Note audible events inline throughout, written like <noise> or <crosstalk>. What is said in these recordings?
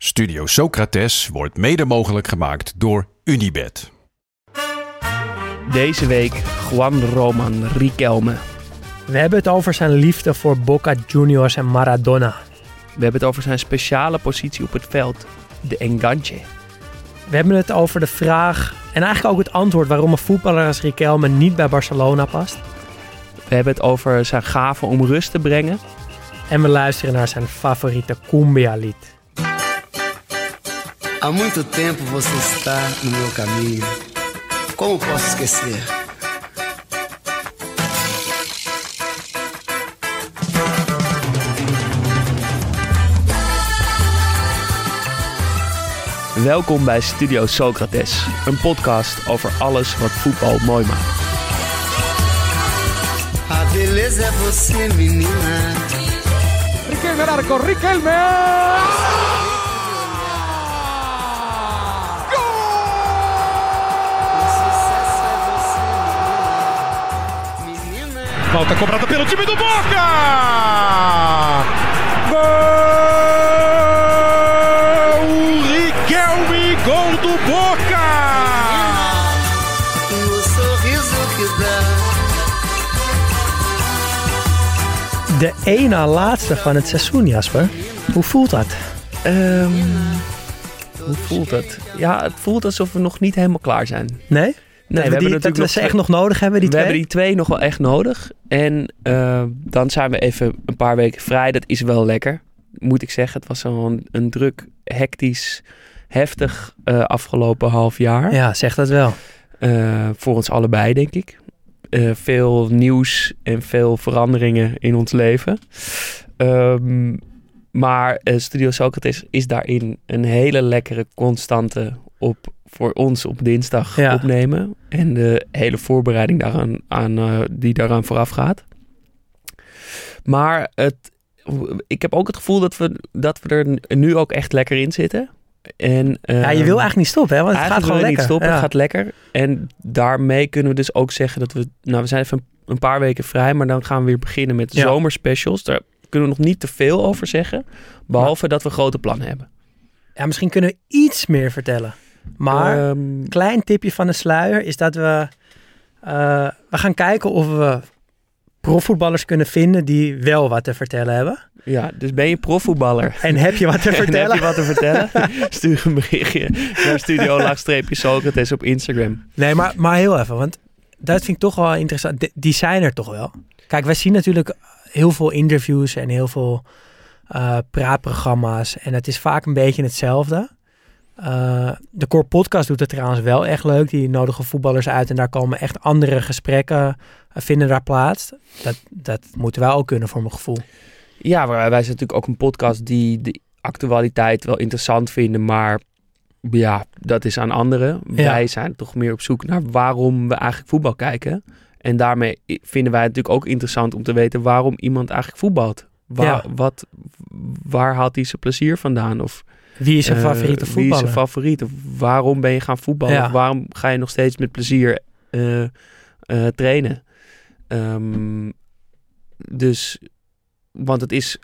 Studio Socrates wordt mede mogelijk gemaakt door Unibed. Deze week Juan Roman Riquelme. We hebben het over zijn liefde voor Boca Juniors en Maradona. We hebben het over zijn speciale positie op het veld, de enganche. We hebben het over de vraag en eigenlijk ook het antwoord waarom een voetballer als Riquelme niet bij Barcelona past. We hebben het over zijn gave om rust te brengen. En we luisteren naar zijn favoriete cumbia lied. Há muito tempo você está no meu caminho. Como posso esquecer? Welkom bij Studio Socrates, een podcast over alles wat voetbal mooi maakt. A beleza é você, menina. Riquelme arco, Riquelme. Falta cobrada pelo time do Boca. Gol! Riquelme, gol do Boca. O sorriso que dá. De ene laatste van het seizoen, Jasper. Hoe voelt dat? Ehm, hoe voelt het? Ja, het voelt alsof we nog niet helemaal klaar zijn. Nee? Nee, we, die, dat we ze echt nog nodig hebben, die we twee? hebben die twee nog wel echt nodig. En eh, dan zijn we even een paar weken vrij. Dat is wel lekker, moet ik zeggen. Het was zo'n een druk, hectisch, heftig eh, afgelopen half jaar. Ja, zeg dat wel. Eh, voor ons allebei, denk ik. Veel nieuws en veel veranderingen in ons leven. Ehm, maar Studio Socrates is daarin een hele lekkere constante op voor ons op dinsdag Ja. opnemen. En de hele voorbereiding daaraan, aan, eh, die daaraan vooraf gaat. Maar het, ik heb ook het gevoel dat we, dat we er nu ook echt lekker in zitten. En, Ja, je wil ehm, eigenlijk niet stoppen, hè? Want het gaat gewoon lekker. niet stoppen, Ja. het gaat lekker. En daarmee kunnen we dus ook zeggen dat we... Nou, we zijn even een paar weken vrij, maar dan gaan we weer beginnen met Ja. zomerspecials. Daar kunnen we nog niet te veel over zeggen. Behalve dat we grote plannen hebben. Ja, misschien kunnen we iets meer vertellen. Maar Ehm, klein tipje van de sluier is dat we... eh, we gaan kijken of we profvoetballers kunnen vinden die wel wat te vertellen hebben. ja, dus ben je profvoetballer? En heb je wat te <laughs> En heb vertellen? je wat te vertellen? <laughs> Stuur een berichtje naar studio <laughs> laagstreepje Socrates op Instagram. Nee, maar, maar heel even, want dat vind ik toch wel interessant. Die- Die zijn er toch wel. Kijk, wij zien natuurlijk heel veel interviews en heel veel eh, praatprogramma's. En het is vaak een beetje hetzelfde. Eh, de Core Podcast doet het trouwens wel echt leuk. Die nodigen voetballers uit en daar komen echt andere gesprekken eh, vinden daar plaats. Dat, dat moeten wij ook kunnen voor mijn gevoel. Ja, maar wij zijn natuurlijk ook een podcast die de actualiteit wel interessant vinden, maar ja, dat is aan anderen. Ja. Wij zijn toch meer op zoek naar waarom we eigenlijk voetbal kijken. En daarmee vinden wij het natuurlijk ook interessant om te weten waarom iemand eigenlijk voetbalt. Waar, Ja. wat, waar haalt hij zijn plezier vandaan? Of Wie is zijn eh, favoriete Wie is voetballer? zijn favoriet? Of waarom ben je gaan voetballen? Ja. Waarom ga je nog steeds met plezier eh, eh, trainen? Ehm, dus, want het is,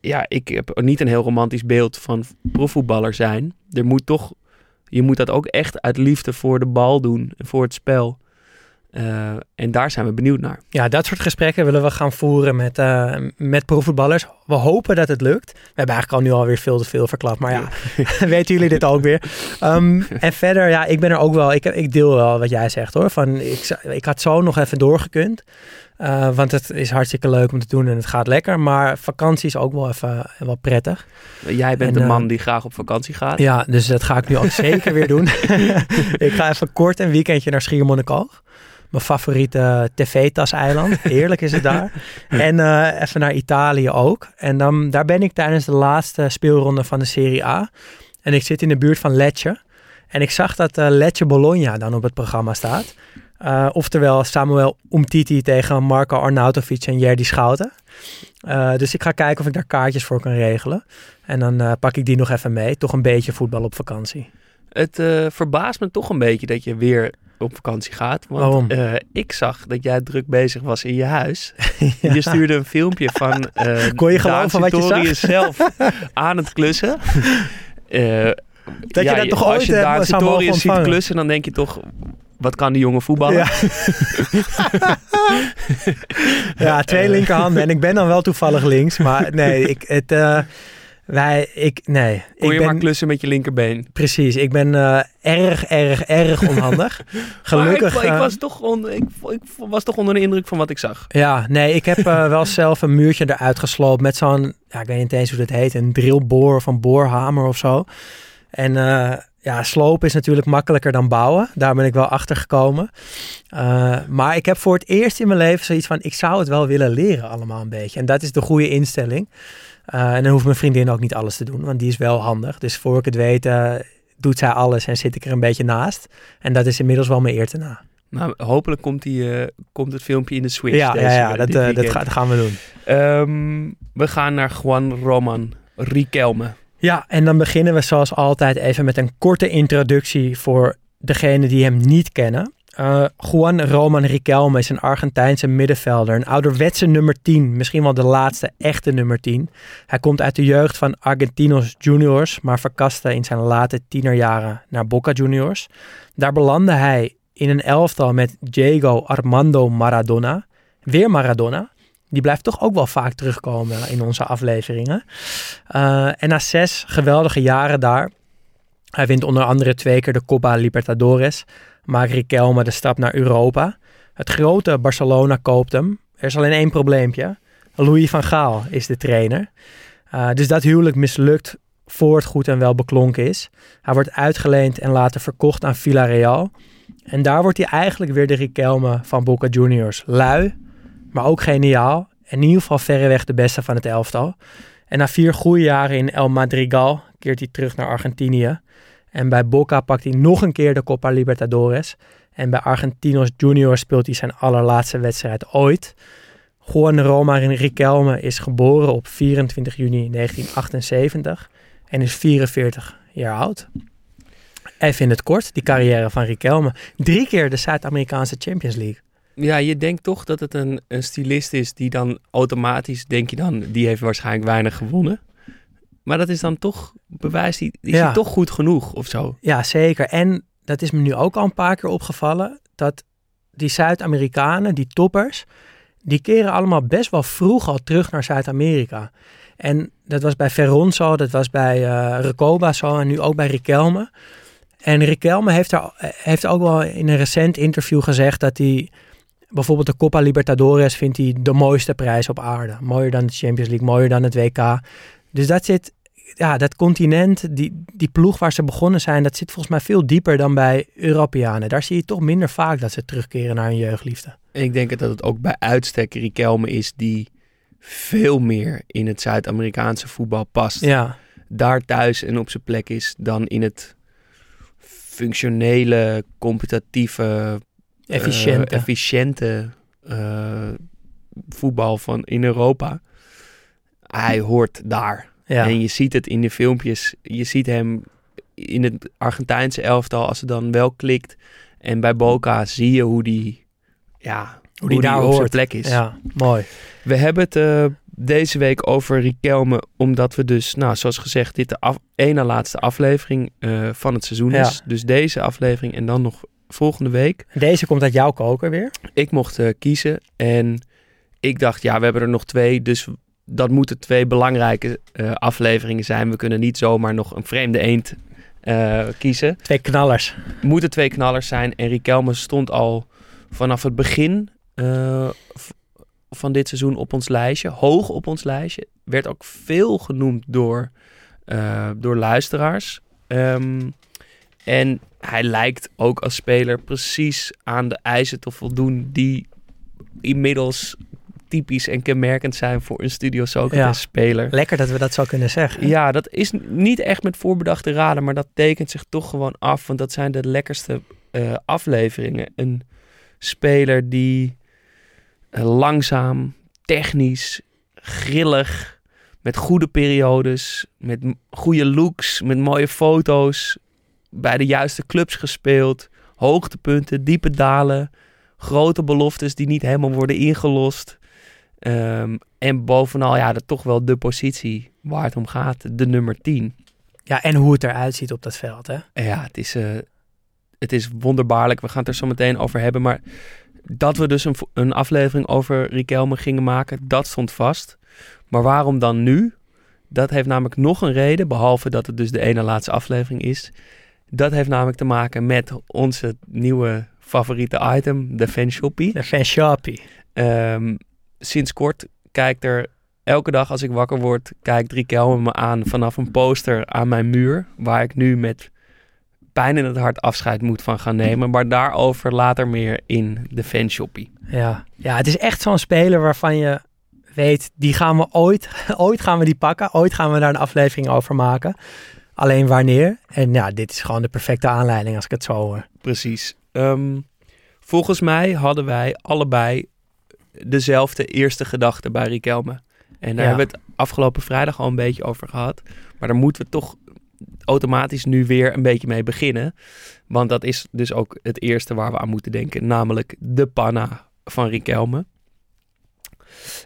ja, ik heb niet een heel romantisch beeld van profvoetballer zijn. Er moet toch, je moet dat ook echt uit liefde voor de bal doen en voor het spel. En daar zijn we benieuwd naar. Ja, dat soort gesprekken willen we gaan voeren met, eh, met profvoetballers. We hopen dat het lukt. We hebben eigenlijk al nu alweer veel te veel verklapt. Maar ja, <laughs> weten jullie dit ook weer. Ehm, en verder, ja, ik ben er ook wel... Ik, ik deel wel wat jij zegt hoor. Van, ik, ik had zo nog even doorgekund. Eh, want het is hartstikke leuk om te doen en het gaat lekker. Maar vakantie is ook wel even wel prettig. Jij bent En, de eh, man die graag op vakantie gaat. Ja, dus dat ga ik nu ook zeker weer doen. <laughs> <laughs> ik ga even kort een weekendje naar Schiermonnikoog. Mijn favoriete tv-tas-eiland. <laughs> Heerlijk is het daar. En eh, even naar Italië ook. En dan, daar ben ik tijdens de laatste speelronde van de Serie A. En ik zit in de buurt van Lecce. En ik zag dat eh Lecce Bologna dan op het programma staat. Eh, oftewel Samuel Umtiti tegen Marco Arnautovic en Jerdy Schouten. Eh, dus ik ga kijken of ik daar kaartjes voor kan regelen. En dan eh, pak ik die nog even mee. Toch een beetje voetbal op vakantie. Het eh, verbaast me toch een beetje dat je weer op vakantie gaat. Want Waarom? eh, ik zag dat jij druk bezig was in je huis. <laughs> Je stuurde een filmpje van <laughs> eh Kon je geloven wat je Sartorius zelf <laughs> aan het klussen. Eh, Dat ja, je dat toch als ooit je Daan mogen Sartorius ziet klussen, dan denk je toch... Wat kan die jongen voetballen? Ja. ja, twee linkerhanden. En ik ben dan wel toevallig links. Maar nee, ik, het, wij, ik, nee. Kon ik je ben, maar klussen met je linkerbeen? Precies, ik ben eh, erg, erg, erg onhandig. <laughs> Gelukkig. Ik, ik, eh, was toch onder, ik, ik was toch onder de indruk van wat ik zag. Ja, nee, ik heb eh, wel zelf een muurtje eruit gesloopt met zo'n, ja, ik weet niet eens hoe dat heet, een drillboor of een boorhamer of zo. En ja, slopen is natuurlijk makkelijker dan bouwen. Daar ben ik wel achter gekomen. Maar ik heb voor het eerst in mijn leven zoiets van, ik zou het wel willen leren allemaal een beetje. En dat is de goede instelling. Eh, en dan hoeft mijn vriendin ook niet alles te doen, want die is wel handig. Dus voor ik het weet, eh, doet zij alles en zit ik er een beetje naast. En dat is inmiddels wel mijn eer te na. Nou, hopelijk komt, die, eh, komt het filmpje in de Switch. Ja, deze, ja, ja, dat, ga- dat gaan we doen. Ehm, we gaan naar Juan Roman Riquelme. Ja, en dan beginnen we zoals altijd even met een korte introductie voor degenen die hem niet kennen. Eh, Juan Roman Riquelme is een Argentijnse middenvelder, een ouderwetse nummer 10, misschien wel de laatste echte nummer 10. Hij komt uit de jeugd van Argentinos Juniors, maar verkaste in zijn late tienerjaren naar Boca Juniors. Daar belandde hij in een elftal met Diego Armando Maradona, weer Maradona. Die blijft toch ook wel vaak terugkomen in onze afleveringen. Uh, en na zes geweldige jaren daar, hij wint onder andere twee keer de Copa Libertadores, maakt Riquelme de stap naar Europa. Het grote Barcelona koopt hem. Er is alleen één probleempje. Louis van Gaal is de trainer. Uh, dus dat huwelijk mislukt voor het goed en wel beklonken is. Hij wordt uitgeleend en later verkocht aan Villarreal. En daar wordt hij eigenlijk weer de Riquelme van Boca Juniors. Lui, maar ook geniaal. En in ieder geval verreweg de beste van het elftal. En na vier goede jaren in El Madrigal keert hij terug naar Argentinië. En bij Boca pakt hij nog een keer de Copa Libertadores. En bij Argentinos Junior speelt hij zijn allerlaatste wedstrijd ooit. Juan Roma Riquelme is geboren op 24 juni 1978 en is 44 jaar oud. Even in het kort, die carrière van Riquelme. Drie keer de Zuid-Amerikaanse Champions League. Ja, je denkt toch dat het een, een stylist is die dan automatisch, denk je dan, die heeft waarschijnlijk weinig gewonnen. Maar dat is dan toch, bewijst hij, is Ja. toch goed genoeg of zo? Ja, zeker. En dat is me nu ook al een paar keer opgevallen, dat die Zuid-Amerikanen, die toppers, die keren allemaal best wel vroeg al terug naar Zuid-Amerika. En dat was bij Ferron zo, dat was bij eh Recoba zo en nu ook bij Riquelme. En Riquelme heeft, er, heeft ook wel in een recent interview gezegd dat hij bijvoorbeeld de Copa Libertadores vindt hij de mooiste prijs op aarde. Mooier dan de Champions League, mooier dan het WK. Dus dat zit, ja, dat continent, die, die ploeg waar ze begonnen zijn, dat zit volgens mij veel dieper dan bij Europeanen. Daar zie je toch minder vaak dat ze terugkeren naar hun jeugdliefde. En ik denk dat het ook bij uitstek Riquelme is die veel meer in het Zuid-Amerikaanse voetbal past. Ja, Daar thuis en op zijn plek is dan in het functionele, competitieve, eh, efficiënt. efficiënte eh, voetbal van in Europa. Hij hoort daar. Ja. En je ziet het in de filmpjes. Je ziet hem in het Argentijnse elftal als het dan wel klikt. En bij Boca zie je hoe die, ja, hoe die daar op zijn hoort. plek is. ja, mooi. We hebben het eh, deze week over Riquelme, omdat we dus, nou, zoals gezegd, dit de af, ene laatste aflevering eh, van het seizoen Ja. is. Dus deze aflevering en dan nog volgende week. Deze komt uit jouw koker weer. Ik mocht eh, kiezen en ik dacht, ja, we hebben er nog twee, dus dat moeten twee belangrijke eh, afleveringen zijn. We kunnen niet zomaar nog een vreemde eend eh, kiezen. Twee knallers. Moeten twee knallers zijn. En Riquelme stond al vanaf het begin eh, van dit seizoen op ons lijstje, hoog op ons lijstje. Werd ook veel genoemd door, door luisteraars. Ehm, en hij lijkt ook als speler precies aan de eisen te voldoen die inmiddels typisch en kenmerkend zijn voor een Studio Socrates Ja. speler. Lekker dat we dat zo kunnen zeggen. Ja, dat is niet echt met voorbedachte raden, maar dat tekent zich toch gewoon af. Want dat zijn de lekkerste eh, afleveringen. Een speler die eh, langzaam, technisch, grillig, met goede periodes, met goede looks, met mooie foto's, bij de juiste clubs gespeeld, hoogtepunten, diepe dalen, grote beloftes die niet helemaal worden ingelost. Ehm, en bovenal, ja, dat toch wel de positie waar het om gaat, de nummer 10. Ja, en hoe het eruit ziet op dat veld, hè? Ja, het is, eh, het is wonderbaarlijk. We gaan het er zo meteen over hebben. Maar dat we dus een, een aflevering over Riquelme gingen maken, dat stond vast. Maar waarom dan nu? Dat heeft namelijk nog een reden, behalve dat het dus de ene laatste aflevering is. Dat heeft namelijk te maken met onze nieuwe favoriete item, de fanshoppie. De fanshoppie. Ehm, sinds kort kijkt er elke dag als ik wakker word, kijkt Riquelme me aan vanaf een poster aan mijn muur. Waar ik nu met pijn in het hart afscheid moet van gaan nemen. Maar daarover later meer in de fanshoppie. Ja. ja, het is echt zo'n speler waarvan je weet, die gaan we ooit, <laughs> ooit gaan we die pakken. Ooit gaan we daar een aflevering over maken. Alleen wanneer? En ja, dit is gewoon de perfecte aanleiding als ik het zo hoor. Precies. Ehm, volgens mij hadden wij allebei dezelfde eerste gedachte bij Riquelme. En daar Ja. hebben we het afgelopen vrijdag al een beetje over gehad. Maar daar moeten we toch automatisch nu weer een beetje mee beginnen. Want dat is dus ook het eerste waar we aan moeten denken. Namelijk de panna van Riquelme.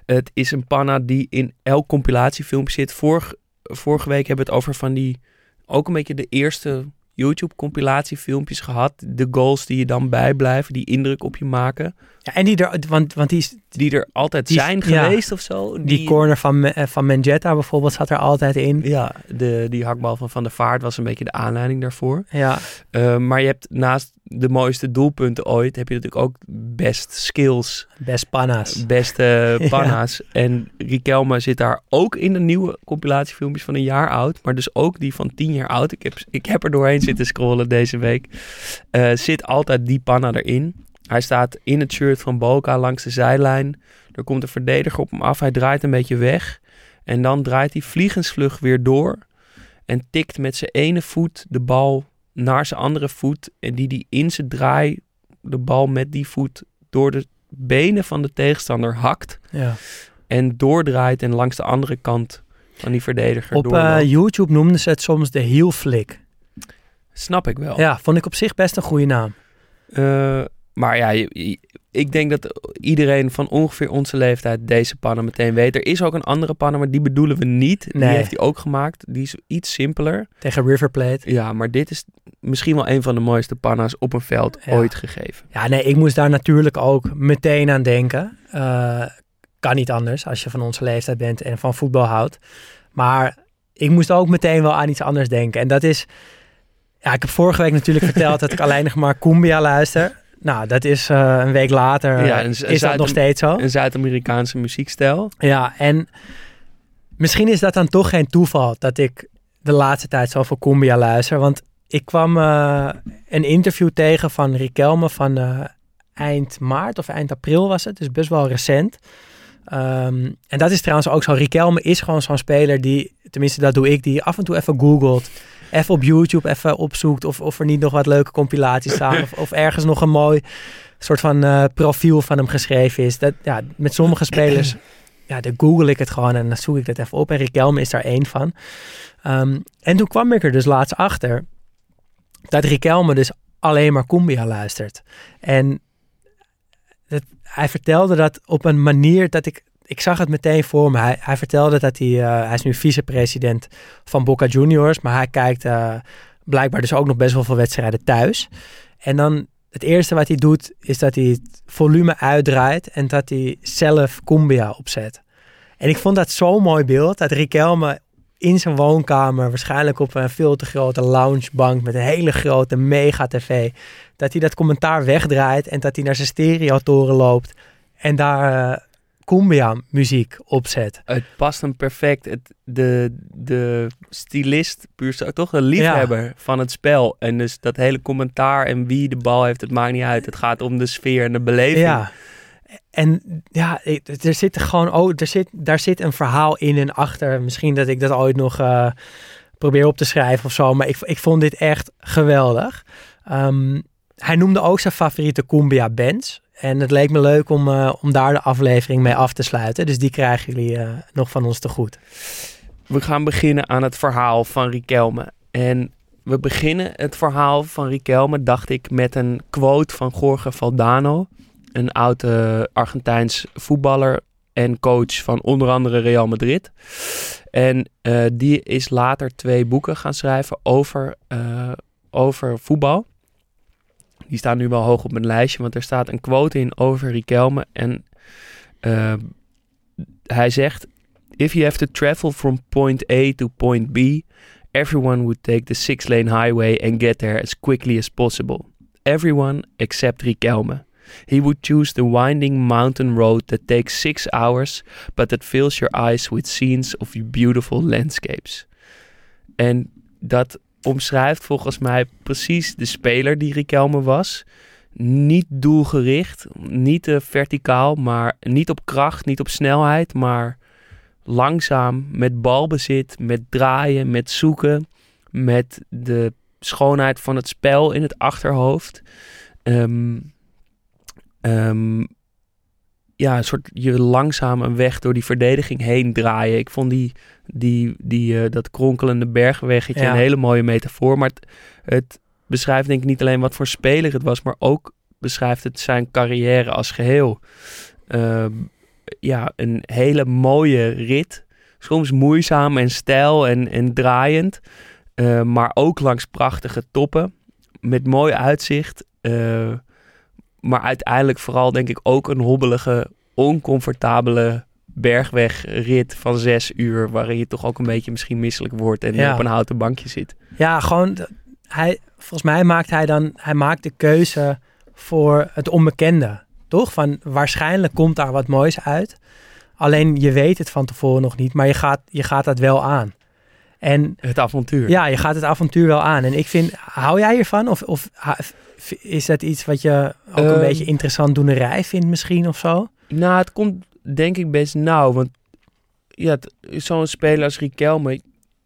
Het is een panna die in elk compilatiefilmpje zit. Vorig, vorige week hebben we het over van die... Ook een beetje de eerste YouTube compilatiefilmpjes gehad. De goals die je dan bijblijven, die indruk op je maken. Ja, en die er, want, want die, is- Die er altijd Die- zijn ja. geweest of zo. die corner van, eh, van Menjetta bijvoorbeeld zat er altijd in. Ja, de, die hakbal van Van der Vaart was een beetje de aanleiding daarvoor. Ja, Uh, maar je hebt naast de mooiste doelpunten ooit, heb je natuurlijk ook best skills, best panna's. beste <laughs> Ja. panna's. En Riquelme zit daar ook in de nieuwe compilatiefilmpjes van een jaar oud, maar dus ook die van tien jaar oud. Ik heb, ik heb er doorheen <laughs> zitten scrollen deze week. Uh, zit altijd die panna erin. Hij staat in het shirt van Boca langs de zijlijn. Er komt een verdediger op hem af. Hij draait een beetje weg. En dan draait hij vliegensvlug weer door. En tikt met zijn ene voet de bal naar zijn andere voet. En die die in zijn draai de bal met die voet door de benen van de tegenstander hakt. Ja. En doordraait en langs de andere kant van die verdediger Op eh. YouTube noemden ze het soms de heel flick. Snap ik wel. Ja, vond ik op zich best een goede naam. Eh, maar ja, ik denk dat iedereen van ongeveer onze leeftijd deze pannen meteen weet. Er is ook een andere pannen, maar die bedoelen we niet. Nee. Die heeft hij ook gemaakt. Die is iets simpeler. Tegen River Plate. Ja, maar dit is misschien wel een van de mooiste panna's op een veld Ja. ooit gegeven. Ja, nee, ik moest daar natuurlijk ook meteen aan denken. Eh, kan niet anders als je van onze leeftijd bent en van voetbal houdt. Maar ik moest ook meteen wel aan iets anders denken. En dat is... Ja, ik heb vorige week natuurlijk verteld dat ik <laughs> alleen nog maar Cumbia luister. Nou, dat is eh, een week later. Ja, eh, is Zuid- dat nog steeds zo? Een Zuid-Amerikaanse muziekstijl. Ja, en misschien is dat dan toch geen toeval dat ik de laatste tijd zoveel Cumbia luister. Want ik kwam eh, een interview tegen van Riquelme van eind maart of eind april was het. Dus best wel recent. Ehm, en dat is trouwens ook zo. Riquelme is gewoon zo'n speler die, tenminste dat doe ik, die af en toe even googelt. Even op YouTube even opzoekt of, of er niet nog wat leuke compilaties staan. of, of ergens nog een mooi soort van eh, profiel van hem geschreven is. Dat, ja, met sommige spelers ja, dan google ik het gewoon en dan zoek ik dat even op. En Riquelme is daar één van. Ehm, en toen kwam ik er dus laatst achter dat Riquelme dus alleen maar Cumbia luistert. En hij vertelde dat op een manier dat ik... Ik zag het meteen voor me. Hij, hij vertelde dat hij... eh, hij is nu vicepresident van Boca Juniors. Maar hij kijkt eh, blijkbaar dus ook nog best wel veel wedstrijden thuis. En dan het eerste wat hij doet is dat hij het volume uitdraait en dat hij zelf Cumbia opzet. En ik vond dat zo'n mooi beeld dat Riquelme in zijn woonkamer, waarschijnlijk op een veel te grote loungebank met een hele grote mega tv, dat hij dat commentaar wegdraait en dat hij naar zijn stereotoren loopt en daar eh, cumbia muziek opzet. Het past hem perfect. Het, de, de stylist, puur zo, toch een liefhebber van het spel. En dus dat hele commentaar en wie de bal heeft, het maakt niet uit. Het gaat om de sfeer en de beleving. Ja. En ja, er zit gewoon, oh, er zit, daar zit een verhaal in en achter. Misschien dat ik dat ooit nog eh, probeer op te schrijven of zo. Maar ik, ik vond dit echt geweldig. Ehm, hij noemde ook zijn favoriete cumbia bands. En het leek me leuk om, eh, om daar de aflevering mee af te sluiten. Dus die krijgen jullie eh, nog van ons te goed. We gaan beginnen aan het verhaal van Riquelme. En we beginnen het verhaal van Riquelme, dacht ik, met een quote van Jorge Valdano. Een oude Argentijns voetballer en coach van onder andere Real Madrid. En eh, die is later twee boeken gaan schrijven over, over voetbal. Die staan nu wel hoog op mijn lijstje, want er staat een quote in over Riquelme. En eh, hij zegt... If you have to travel from point A to point B, everyone would take the six-lane highway and get there as quickly as possible. Everyone except Riquelme. He would choose the winding mountain road that takes six hours, but that fills your eyes with scenes of beautiful landscapes. En dat omschrijft volgens mij precies de speler die Riquelme was. Niet doelgericht, niet te verticaal, maar niet op kracht, niet op snelheid, maar langzaam met balbezit, met draaien, met zoeken, met de schoonheid van het spel in het achterhoofd. Ehm, ja, een soort je langzaam een weg door die verdediging heen draaien. Ik vond die, die, die, eh, dat kronkelende bergweggetje Ja. een hele mooie metafoor. Maar het, het beschrijft denk ik niet alleen wat voor speler het was, maar ook beschrijft het zijn carrière als geheel. Ehm, ja, een hele mooie rit. Soms moeizaam en stijl en, en draaiend. eh, maar ook langs prachtige toppen. Met mooi uitzicht. eh, maar uiteindelijk vooral denk ik ook een hobbelige, oncomfortabele bergwegrit van zes uur. Waarin je toch ook een beetje misschien misselijk wordt en Ja. op een houten bankje zit. Ja, gewoon, hij, volgens mij maakt hij dan, hij maakt de keuze voor het onbekende. Toch? Van waarschijnlijk komt daar wat moois uit. Alleen je weet het van tevoren nog niet, maar je gaat, je gaat dat wel aan. En Het avontuur. ja, je gaat het avontuur wel aan. En ik vind, hou jij hiervan? Of, of is dat iets wat je ook een Ehm. beetje interessant doenerij vindt misschien of zo? Nou, het komt denk ik best nauw. Want ja, zo'n speler als Riquelme...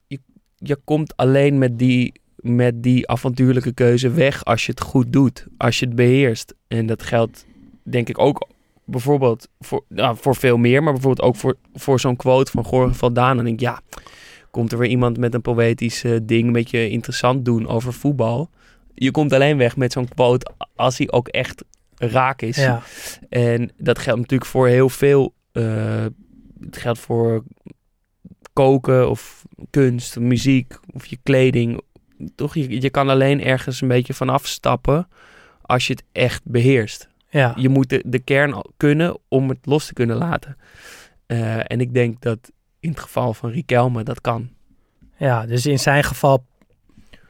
Je, je komt alleen met die, met die avontuurlijke keuze weg als je het goed doet. Als je het beheerst. En dat geldt denk ik ook bijvoorbeeld voor, nou, voor veel meer. Maar bijvoorbeeld ook voor, voor zo'n quote van Jorge Valdano. Dan denk ik, ja, komt er weer iemand met een poëtisch eh, ding... een beetje interessant doen over voetbal. Je komt alleen weg met zo'n quote als hij ook echt raak is. Ja, En dat geldt natuurlijk voor heel veel. eh, het geldt voor koken of kunst, muziek of je kleding. Toch, je, je kan alleen ergens een beetje vanaf stappen als je het echt beheerst. ja. Je moet de, de kern kunnen om het los te kunnen laten. Eh, en ik denk dat in het geval van Riquelme dat kan. ja, dus in zijn geval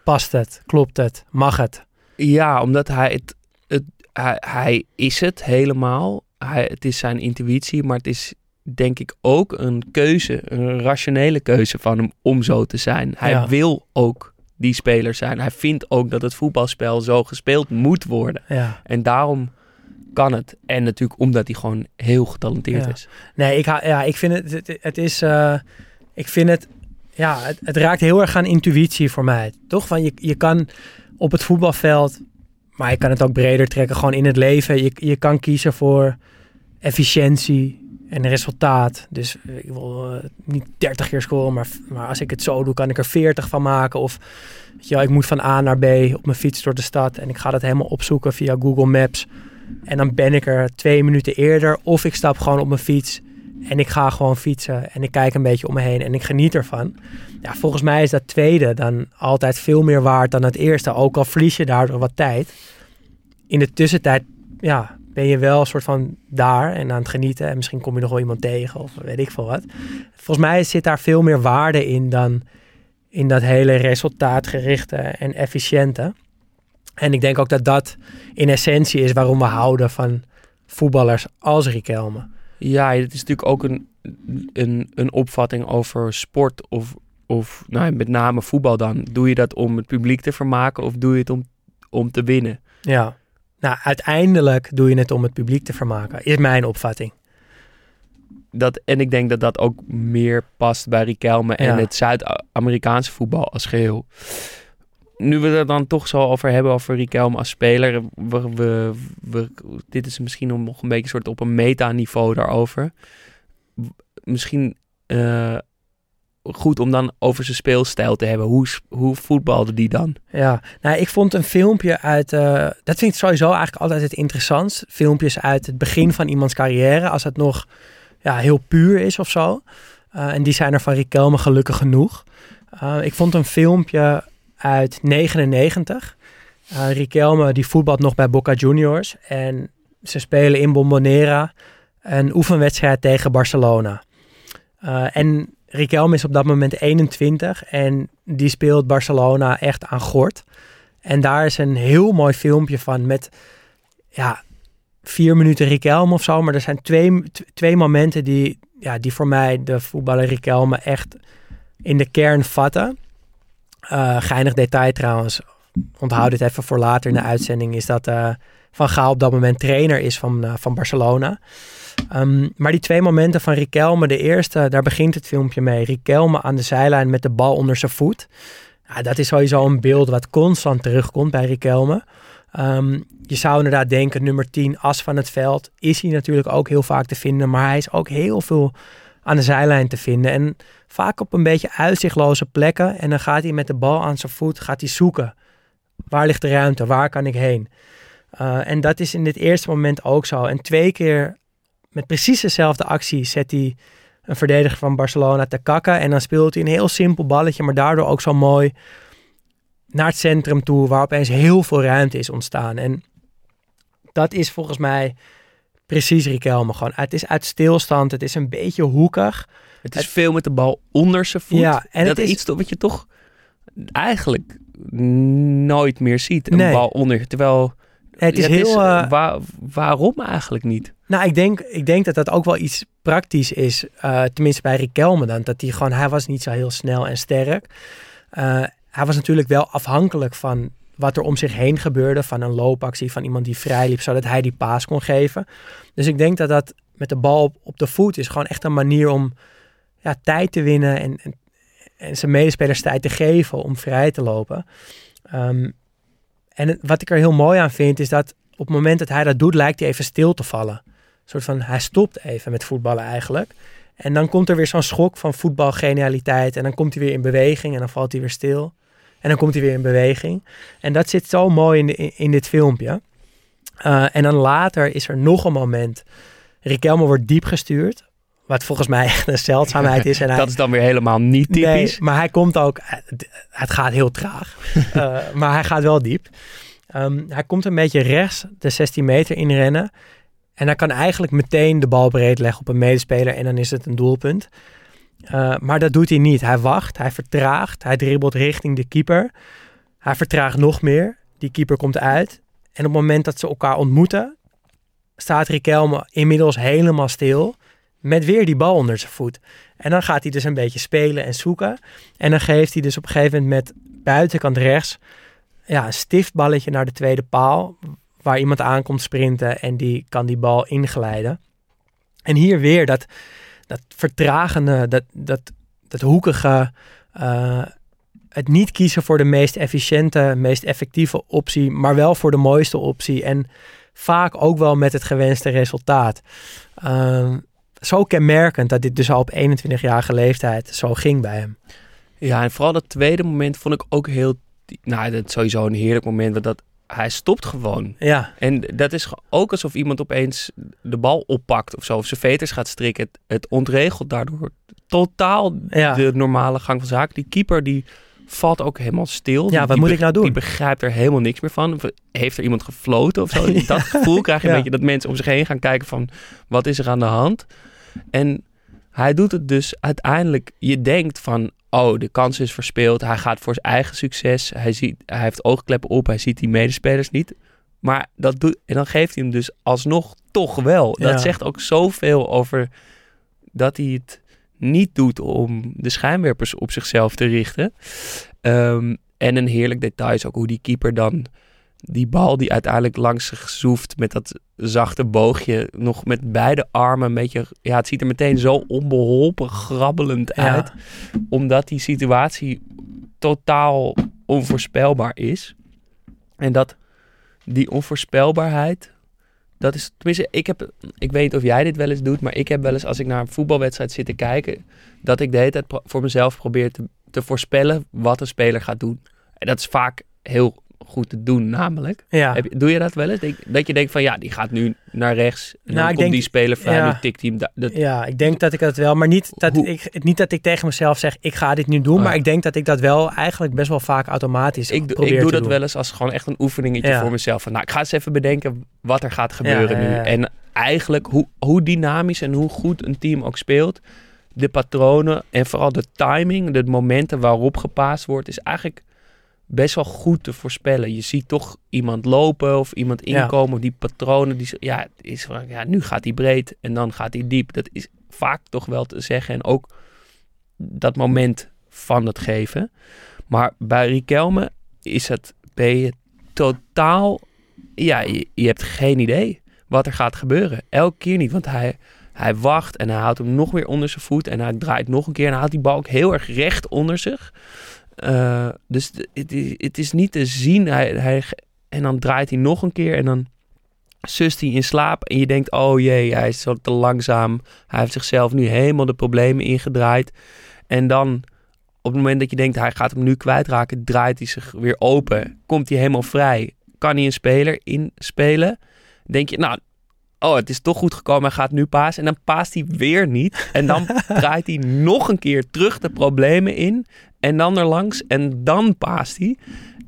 past het, klopt het, mag het. Ja, omdat hij het, het hij, hij is het helemaal. Hij, het is zijn intuïtie, maar het is denk ik ook een keuze, een rationele keuze van hem om zo te zijn. Hij Ja. wil ook die speler zijn. Hij vindt ook dat het voetbalspel zo gespeeld moet worden. Ja. En daarom kan het. En natuurlijk omdat hij gewoon heel getalenteerd Ja. is. Nee, ik, ha- ja, ik vind het, het, het is, eh, ik vind het, ja, het, het raakt heel erg aan intuïtie voor mij. Toch? Van je, je kan op het voetbalveld, maar je kan het ook breder trekken, gewoon in het leven. Je, je kan kiezen voor efficiëntie en resultaat. Dus eh, ik wil eh, niet 30 keer scoren, maar, maar als ik het zo doe, kan ik er 40 van maken. Of wel, ik moet van A naar B op mijn fiets door de stad en ik ga dat helemaal opzoeken via Google Maps. En dan ben ik er twee minuten eerder. Of ik stap gewoon op mijn fiets en ik ga gewoon fietsen. En ik kijk een beetje om me heen en ik geniet ervan. Ja, volgens mij is dat tweede dan altijd veel meer waard dan het eerste. Ook al verlies je daardoor wat tijd. In de tussentijd ja, ben je wel een soort van daar en aan het genieten. En misschien kom je nog wel iemand tegen of weet ik veel wat. Volgens mij zit daar veel meer waarde in dan in dat hele resultaatgerichte en efficiënte. En ik denk ook dat dat in essentie is waarom we houden van voetballers als Riquelme. Ja, het is natuurlijk ook een, een, een opvatting over sport of, of nou, met name voetbal dan. Doe je dat om het publiek te vermaken of doe je het om, om te winnen? Ja. Nou, uiteindelijk doe je het om het publiek te vermaken, is mijn opvatting. Dat, en ik denk dat dat ook meer past bij Riquelme en Ja. het Zuid-Amerikaanse voetbal als geheel. Nu we het dan toch zo over hebben, over Riquelme als speler. We, we, dit is misschien nog een beetje soort op een metaniveau daarover. Misschien eh, goed om dan over zijn speelstijl te hebben. Hoe, hoe voetbalde die dan? Ja, nou, ik vond een filmpje uit. eh, dat vind ik sowieso eigenlijk altijd het interessantst. Filmpjes uit het begin van iemands carrière, als het nog ja, heel puur is of zo. Eh, en die zijn er van Riquelme gelukkig genoeg. Ik vond een filmpje uit 99. Eh Riquelme die voetbalt nog bij Boca Juniors. En ze spelen in Bombonera een oefenwedstrijd tegen Barcelona. Eh, en Riquelme is op dat moment 21 en die speelt Barcelona echt aan gort. En daar is een heel mooi filmpje van met ja, vier minuten Riquelme of zo. Maar er zijn twee, twee momenten die, ja, die voor mij de voetballer Riquelme echt in de kern vatten. Eh geinig detail trouwens. Onthoud dit even voor later in de uitzending. Is dat eh, Van Gaal op dat moment trainer is van, eh, van Barcelona. Ehm, maar die twee momenten van Riquelme, de eerste, daar begint het filmpje mee. Riquelme aan de zijlijn met de bal onder zijn voet. Ja, dat is sowieso een beeld wat constant terugkomt bij Riquelme. Ehm, je zou inderdaad denken, nummer 10, as van het veld, is hij natuurlijk ook heel vaak te vinden. Maar hij is ook heel veel aan de zijlijn te vinden. En vaak op een beetje uitzichtloze plekken. En dan gaat hij met de bal aan zijn voet, gaat hij zoeken. Waar ligt de ruimte? Waar kan ik heen? Uh, en dat is in dit eerste moment ook zo. En twee keer met precies dezelfde actie zet hij een verdediger van Barcelona te kakken. En dan speelt hij een heel simpel balletje, maar daardoor ook zo mooi naar het centrum toe, waar opeens heel veel ruimte is ontstaan. En dat is volgens mij precies Riquelme gewoon. Het is uit stilstand, het is een beetje hoekig. Het is het, veel met de bal onder zijn voet. Ja, en dat het is iets wat je toch eigenlijk nooit meer ziet. Een Nee. bal onder. Terwijl Het is heel... uh, waar, waarom eigenlijk niet? Nou, ik denk, ik denk dat dat ook wel iets praktisch is. Uh, tenminste bij Riquelme dan. Dat hij gewoon, hij was niet zo heel snel en sterk. Uh, hij was natuurlijk wel afhankelijk van wat er om zich heen gebeurde. Van een loopactie, van iemand die vrij liep, zodat hij die paas kon geven. Dus ik denk dat dat met de bal op, op de voet is gewoon echt een manier om ja, tijd te winnen. En, en, zijn medespelers tijd te geven om vrij te lopen. Um, en wat ik er heel mooi aan vind, is dat op het moment dat hij dat doet, lijkt hij even stil te vallen. Een soort van, hij stopt even met voetballen eigenlijk. En dan komt er weer zo'n schok van voetbalgenialiteit. En dan komt hij weer in beweging en dan valt hij weer stil. En dan komt hij weer in beweging. En dat zit zo mooi in, de, in dit filmpje. Uh, en dan later is er nog een moment. Riquelme wordt diep gestuurd. Wat volgens mij echt een zeldzaamheid is. En <laughs> hij, dat is dan weer helemaal niet typisch. Nee, maar hij komt ook... Het gaat heel traag. uh, <laughs> maar hij gaat wel diep. Um, hij komt een beetje rechts de 16 meter inrennen. En hij kan eigenlijk meteen de bal breed leggen op een medespeler. En dan is het een doelpunt. Uh, maar dat doet hij niet. Hij wacht, hij vertraagt. Hij dribbelt richting de keeper. Hij vertraagt nog meer. Die keeper komt uit. En op het moment dat ze elkaar ontmoeten... staat Riquelme inmiddels helemaal stil met weer die bal onder zijn voet. En dan gaat hij dus een beetje spelen en zoeken. En dan geeft hij dus op een gegeven moment met buitenkant rechts... Ja, een stiftballetje naar de tweede paal... waar iemand aankomt sprinten en die kan die bal inglijden. En hier weer dat, dat vertragende, dat, dat, dat hoekige... Uh, het niet kiezen voor de meest efficiënte, meest effectieve optie... maar wel voor de mooiste optie. En vaak ook wel met het gewenste resultaat. Uh, zo kenmerkend dat dit dus al op 21-jarige leeftijd zo ging bij hem. Ja, en vooral dat tweede moment vond ik ook heel... Nou, dat is sowieso een heerlijk moment, dat, hij stopt gewoon. Ja. En dat is ook alsof iemand opeens de bal oppakt of zo, of zijn veters gaat strikken. Het, het ontregelt daardoor totaal ja. de normale gang van zaken. Die keeper die valt ook helemaal stil. Ja, wat die moet ik nou doen? Die begrijpt er helemaal niks meer van. Heeft er iemand gefloten of zo? <laughs> ja. Dat gevoel krijg je een ja. beetje dat mensen om zich heen gaan kijken van wat is er aan de hand? En hij doet het dus uiteindelijk. Je denkt van, oh, de kans is verspeeld. Hij gaat voor zijn eigen succes. Hij, ziet, hij heeft oogkleppen op. Hij ziet die medespelers niet. Maar dat doet, en dan geeft hij hem dus alsnog toch wel. Ja. Dat zegt ook zoveel over dat hij het niet doet om de schijnwerpers op zichzelf te richten. Ehm, en een heerlijk detail is ook hoe die keeper dan die bal die uiteindelijk langs zich zoeft met dat zachte boogje, nog met beide armen een beetje, ja, het ziet er meteen zo onbeholpen, grabbelend Ja. uit, omdat die situatie totaal onvoorspelbaar is. En dat die onvoorspelbaarheid, dat is, tenminste, ik heb, ik weet niet of jij dit wel eens doet, maar ik heb wel eens als ik naar een voetbalwedstrijd zit te kijken, dat ik de hele tijd voor mezelf probeer te, te voorspellen wat een speler gaat doen. En dat is vaak heel goed te doen, namelijk. Ja. Heb doe je dat wel eens? Denk, dat je denkt van ja, die gaat nu naar rechts. En Nou, dan komt denk- die speler vrij. ja. Nu tikt hij hem. da- Dat, Ja, ik denk dat ik dat wel, maar niet dat, Hoe- ik, niet dat ik tegen mezelf zeg, ik ga dit nu doen, Oh, maar ik denk dat ik dat wel eigenlijk best wel vaak automatisch ik, probeer ik doe dat doen. wel eens als gewoon echt een oefeningetje voor mezelf. Van, nou, ik ga eens even bedenken wat er gaat gebeuren nu. En eigenlijk hoe, hoe dynamisch en hoe goed een team ook speelt. De patronen en vooral de timing, de momenten waarop gepaast wordt, is eigenlijk best wel goed te voorspellen. Je ziet toch iemand lopen of iemand inkomen. Die patronen, die, ja, is, van, ja, nu gaat hij breed en dan gaat hij diep. Dat is vaak toch wel te zeggen. En ook dat moment van het geven. Maar bij Riquelme is het, ben je totaal, ja, je, je hebt geen idee wat er gaat gebeuren. Elke keer niet, want hij, hij wacht en hij houdt hem nog weer onder zijn voet en hij draait nog een keer en hij houdt die bal ook heel erg recht onder zich. Eh, dus het is, het is niet te zien. Hij, hij, en dan draait hij nog een keer en dan sust hij in slaap. En je denkt, oh jee, hij is zo te langzaam. Hij heeft zichzelf nu helemaal de problemen ingedraaid. En dan, op het moment dat je denkt, hij gaat hem nu kwijtraken, draait hij zich weer open. Komt hij helemaal vrij. Kan hij een speler inspelen? Denk je, nou, oh, het is toch goed gekomen, hij gaat nu pasen. En dan paast hij weer niet. En dan <laughs> draait hij nog een keer terug de problemen in. En dan er langs en dan paast hij.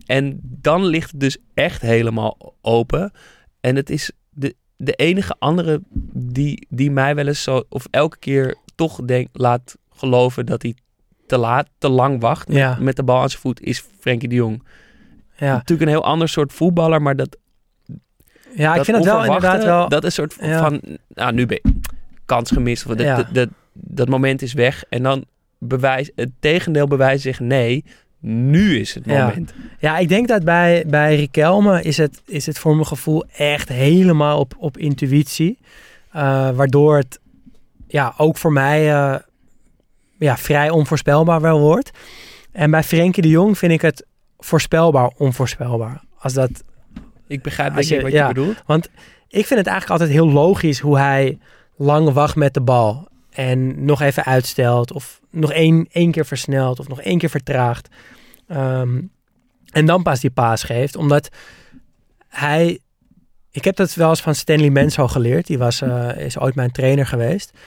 En dan ligt het dus echt helemaal open. En het is de, de enige andere die, die mij wel eens zo, of elke keer toch denk, laat geloven dat hij te laat, te lang wacht met, Ja. met de bal aan zijn voet, is Frenkie de Jong. Ja, Natuurlijk een heel ander soort voetballer, maar dat, ja ik vind het wel inderdaad wel... Dat is een soort Ja. van, nou nu ben je kans gemist. Of dat, Ja. dat, dat, dat moment is weg. En dan bewijs, het tegendeel bewijst zich, nee, nu is het Ja. moment. Ja, ik denk dat bij, bij Riquelme is het, is het voor mijn gevoel echt helemaal op, op intuïtie. Eh, waardoor het ja, ook voor mij eh, ja, vrij onvoorspelbaar wel wordt. En bij Frenkie de Jong vind ik het voorspelbaar onvoorspelbaar. Als dat, Ik begrijp Als je- wat ja. je bedoelt. ik vind het eigenlijk altijd heel logisch hoe hij lang wacht met de bal. En nog even uitstelt. Of nog één, één keer versnelt. Of nog één keer vertraagt. Ehm, en dan pas die paas geeft. Omdat hij... Ik heb dat wel eens van Stanley Menzo geleerd. Die was, eh, is ooit mijn trainer geweest.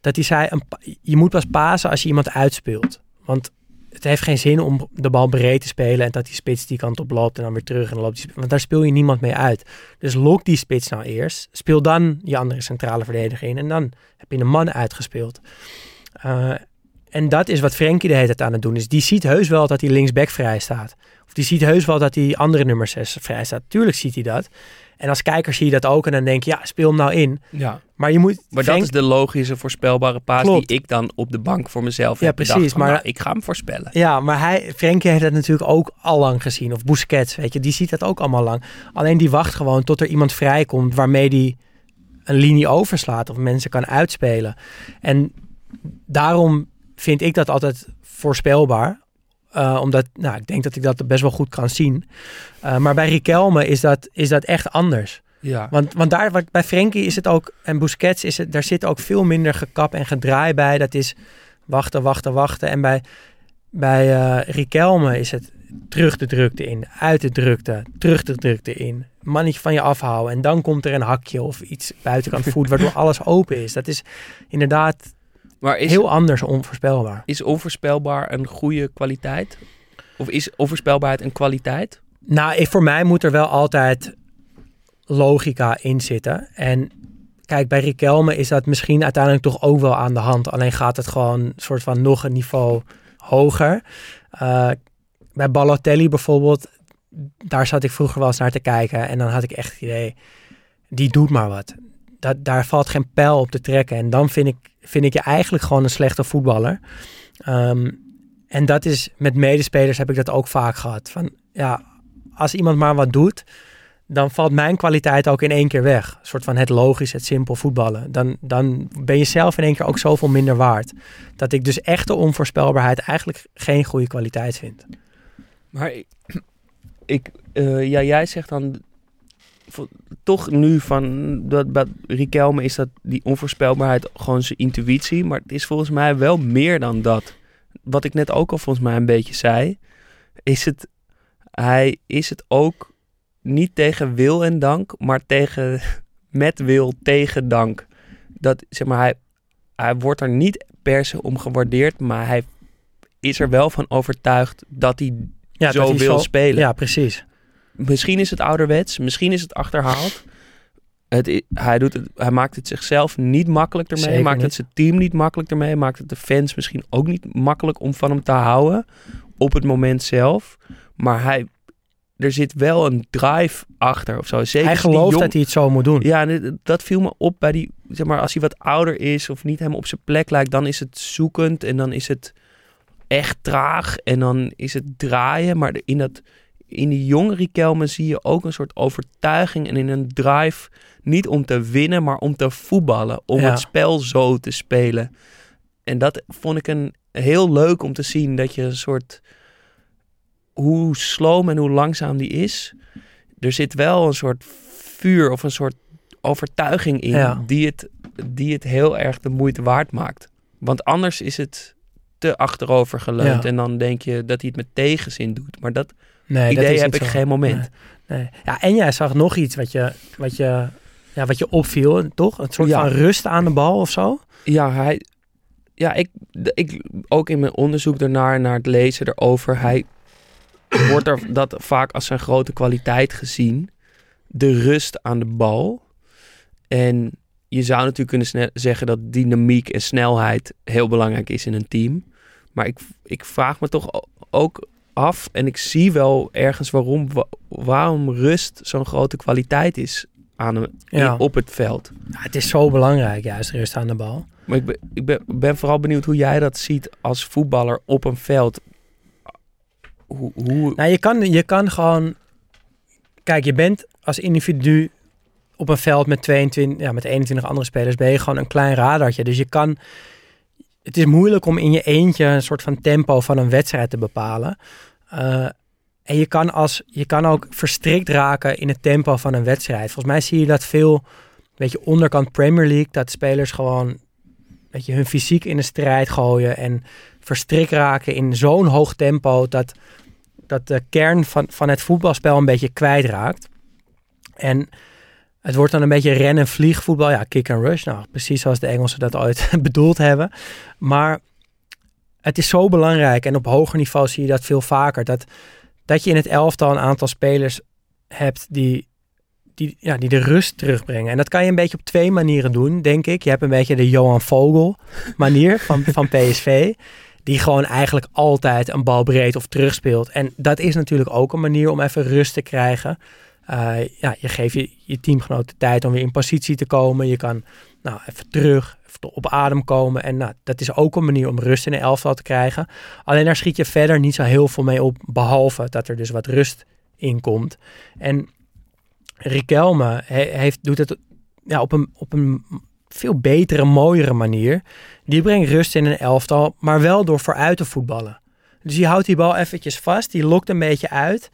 Dat hij zei, een, je moet pas pasen als je iemand uitspeelt. Want het heeft geen zin om de bal breed te spelen... en dat die spits die kant op loopt en dan weer terug. En dan loopt die, want daar speel je niemand mee uit. Dus lok die spits nou eerst. Speel dan je andere centrale verdediger in. En dan heb je een man uitgespeeld. Eh, en dat is wat Frenkie de hele tijd aan het doen is. Die ziet heus wel dat hij linksback vrij staat. Of die ziet heus wel dat die andere nummer 6 vrij staat. Tuurlijk ziet hij dat. En als kijker zie je dat ook. En dan denk je, ja, speel hem nou in. Ja. Maar je moet... Maar dat is de logische, voorspelbare paas Klopt. die ik dan op de bank voor mezelf Ja, heb bedacht. precies, Van, maar- nou, ik ga hem voorspellen. Ja, maar hij, Frenkie heeft dat natuurlijk ook al lang gezien. Of Busquets, weet je. Die ziet dat ook allemaal lang. Alleen die wacht gewoon tot er iemand vrijkomt waarmee die een linie overslaat. Of mensen kan uitspelen. En daarom vind ik dat altijd voorspelbaar. Eh, omdat, nou, ik denk dat ik dat best wel goed kan zien. Eh, maar bij Riquelme is dat, is dat echt anders. Ja. Want, want daar, wat, bij Frenkie is het ook, en Busquets, is het, daar zit ook veel minder gekap en gedraai bij. Dat is wachten, wachten, wachten. En bij, bij eh Riquelme is het terug de drukte in, uit de drukte, terug de drukte in. Mannetje van je afhouden en dan komt er een hakje of iets buitenkant voet, waardoor <laughs> alles open is. Dat is inderdaad Maar is, heel anders onvoorspelbaar. is onvoorspelbaar een goede kwaliteit? Of is onvoorspelbaarheid een kwaliteit? Nou, voor mij moet er wel altijd logica in zitten. En kijk, bij Riquelme is dat misschien uiteindelijk toch ook wel aan de hand. Alleen gaat het gewoon een soort van nog een niveau hoger. Eh, bij Balotelli bijvoorbeeld daar zat ik vroeger wel eens naar te kijken. En dan had ik echt het idee, die doet maar wat. Dat, daar valt geen pijl op te trekken. En dan vind ik, vind ik je eigenlijk gewoon een slechte voetballer. Ehm, en dat is, met medespelers heb ik dat ook vaak gehad. Van, ja, als iemand maar wat doet, dan valt mijn kwaliteit ook in één keer weg. Een soort van het logisch, het simpel voetballen. Dan, dan ben je zelf in één keer ook zoveel minder waard. Dat ik dus echte onvoorspelbaarheid eigenlijk geen goede kwaliteit vind. Maar ik, <clears throat> ik eh, ja, jij zegt dan toch nu van dat bij Riquelme is dat die onvoorspelbaarheid gewoon zijn intuïtie, maar het is volgens mij wel meer dan dat. Wat ik net ook al volgens mij een beetje zei, is het hij is het ook niet tegen wil en dank, maar tegen <laughs> met wil tegen dank. Dat zeg maar hij hij wordt er niet per se om gewaardeerd, maar hij is er wel van overtuigd dat hij Ja, zo dat hij wil spelen. Ja, precies. Misschien is het ouderwets, misschien is het achterhaald. Het, hij, doet het, hij maakt het zichzelf niet makkelijk ermee. Maakt niet. het zijn team niet makkelijk ermee. Maakt het de fans misschien ook niet makkelijk om van hem te houden. Op het moment zelf. Maar hij, er zit wel een drive achter of zo. Zeker hij gelooft jong- dat hij het zo moet doen. ja, dat viel me op bij die, zeg maar, als hij wat ouder is of niet helemaal op zijn plek lijkt, dan is het zoekend en dan is het echt traag en dan is het draaien. Maar in, dat, in die jonge Riquelme zie je ook een soort overtuiging en in een drive, niet om te winnen, maar om te voetballen, om Ja. het spel zo te spelen. En dat vond ik een heel leuk om te zien, dat je een soort, hoe sloom en hoe langzaam die is, er zit wel een soort vuur of een soort overtuiging in Ja. die, het, die het heel erg de moeite waard maakt. Want anders is het te achterover geleund Ja. en dan denk je dat hij het met tegenzin doet. Maar dat Nee, dat idee is heb ik zo. geen moment. Nee, nee. Ja, en jij zag nog iets wat je, wat je, ja, wat je opviel, toch? Een soort Ja. van rust aan de bal of zo? Ja, hij, ja ik, ik, ook in mijn onderzoek daarnaar, naar het lezen erover, hij <coughs> wordt er dat vaak als zijn grote kwaliteit gezien. De rust aan de bal. En je zou natuurlijk kunnen zeggen dat dynamiek en snelheid heel belangrijk is in een team. Maar ik, ik vraag me toch ook af, en ik zie wel ergens waarom, wa- waarom rust zo'n grote kwaliteit is aan Ja. op het veld. Ja, het is zo belangrijk, juist rust aan de bal. Maar ik ben, ik ben, ben vooral benieuwd hoe jij dat ziet als voetballer op een veld. Hoe, hoe, Nou, je kan, je kan gewoon... Kijk, je bent als individu op een veld met, 22, ja, met 21 andere spelers... ben je gewoon een klein radartje. Dus je kan... Het is moeilijk om in je eentje een soort van tempo van een wedstrijd te bepalen. Eh, en je kan, als, je kan ook verstrikt raken in het tempo van een wedstrijd. Volgens mij zie je dat veel, weet je, onderkant Premier League... dat spelers gewoon weet je, hun fysiek in de strijd gooien... en verstrikt raken in zo'n hoog tempo... dat dat de kern van, van het voetbalspel een beetje kwijtraakt. En het wordt dan een beetje ren- en vliegvoetbal. Ja, kick and rush. Nou, precies zoals de Engelsen dat ooit <laughs> bedoeld hebben. Maar het is zo belangrijk. En op hoger niveau zie je dat veel vaker. Dat, dat je in het elftal een aantal spelers hebt die, die, ja, die de rust terugbrengen. En dat kan je een beetje op twee manieren doen, denk ik. Je hebt een beetje de Johan Vogel <laughs> manier van, van PSV die gewoon eigenlijk altijd een bal breed of terugspeelt. En dat is natuurlijk ook een manier om even rust te krijgen. Eh, ja, je geeft je, je teamgenoot de tijd om weer in positie te komen. Je kan nou, even terug, even op adem komen. En nou, dat is ook een manier om rust in de elftal te krijgen. Alleen daar schiet je verder niet zo heel veel mee op. Behalve dat er dus wat rust in komt. En Riquelme he- heeft, doet het ja, op, een, op een veel betere, mooiere manier. Die brengt rust in een elftal, maar wel door vooruit te voetballen. Dus die houdt die bal eventjes vast, die lokt een beetje uit.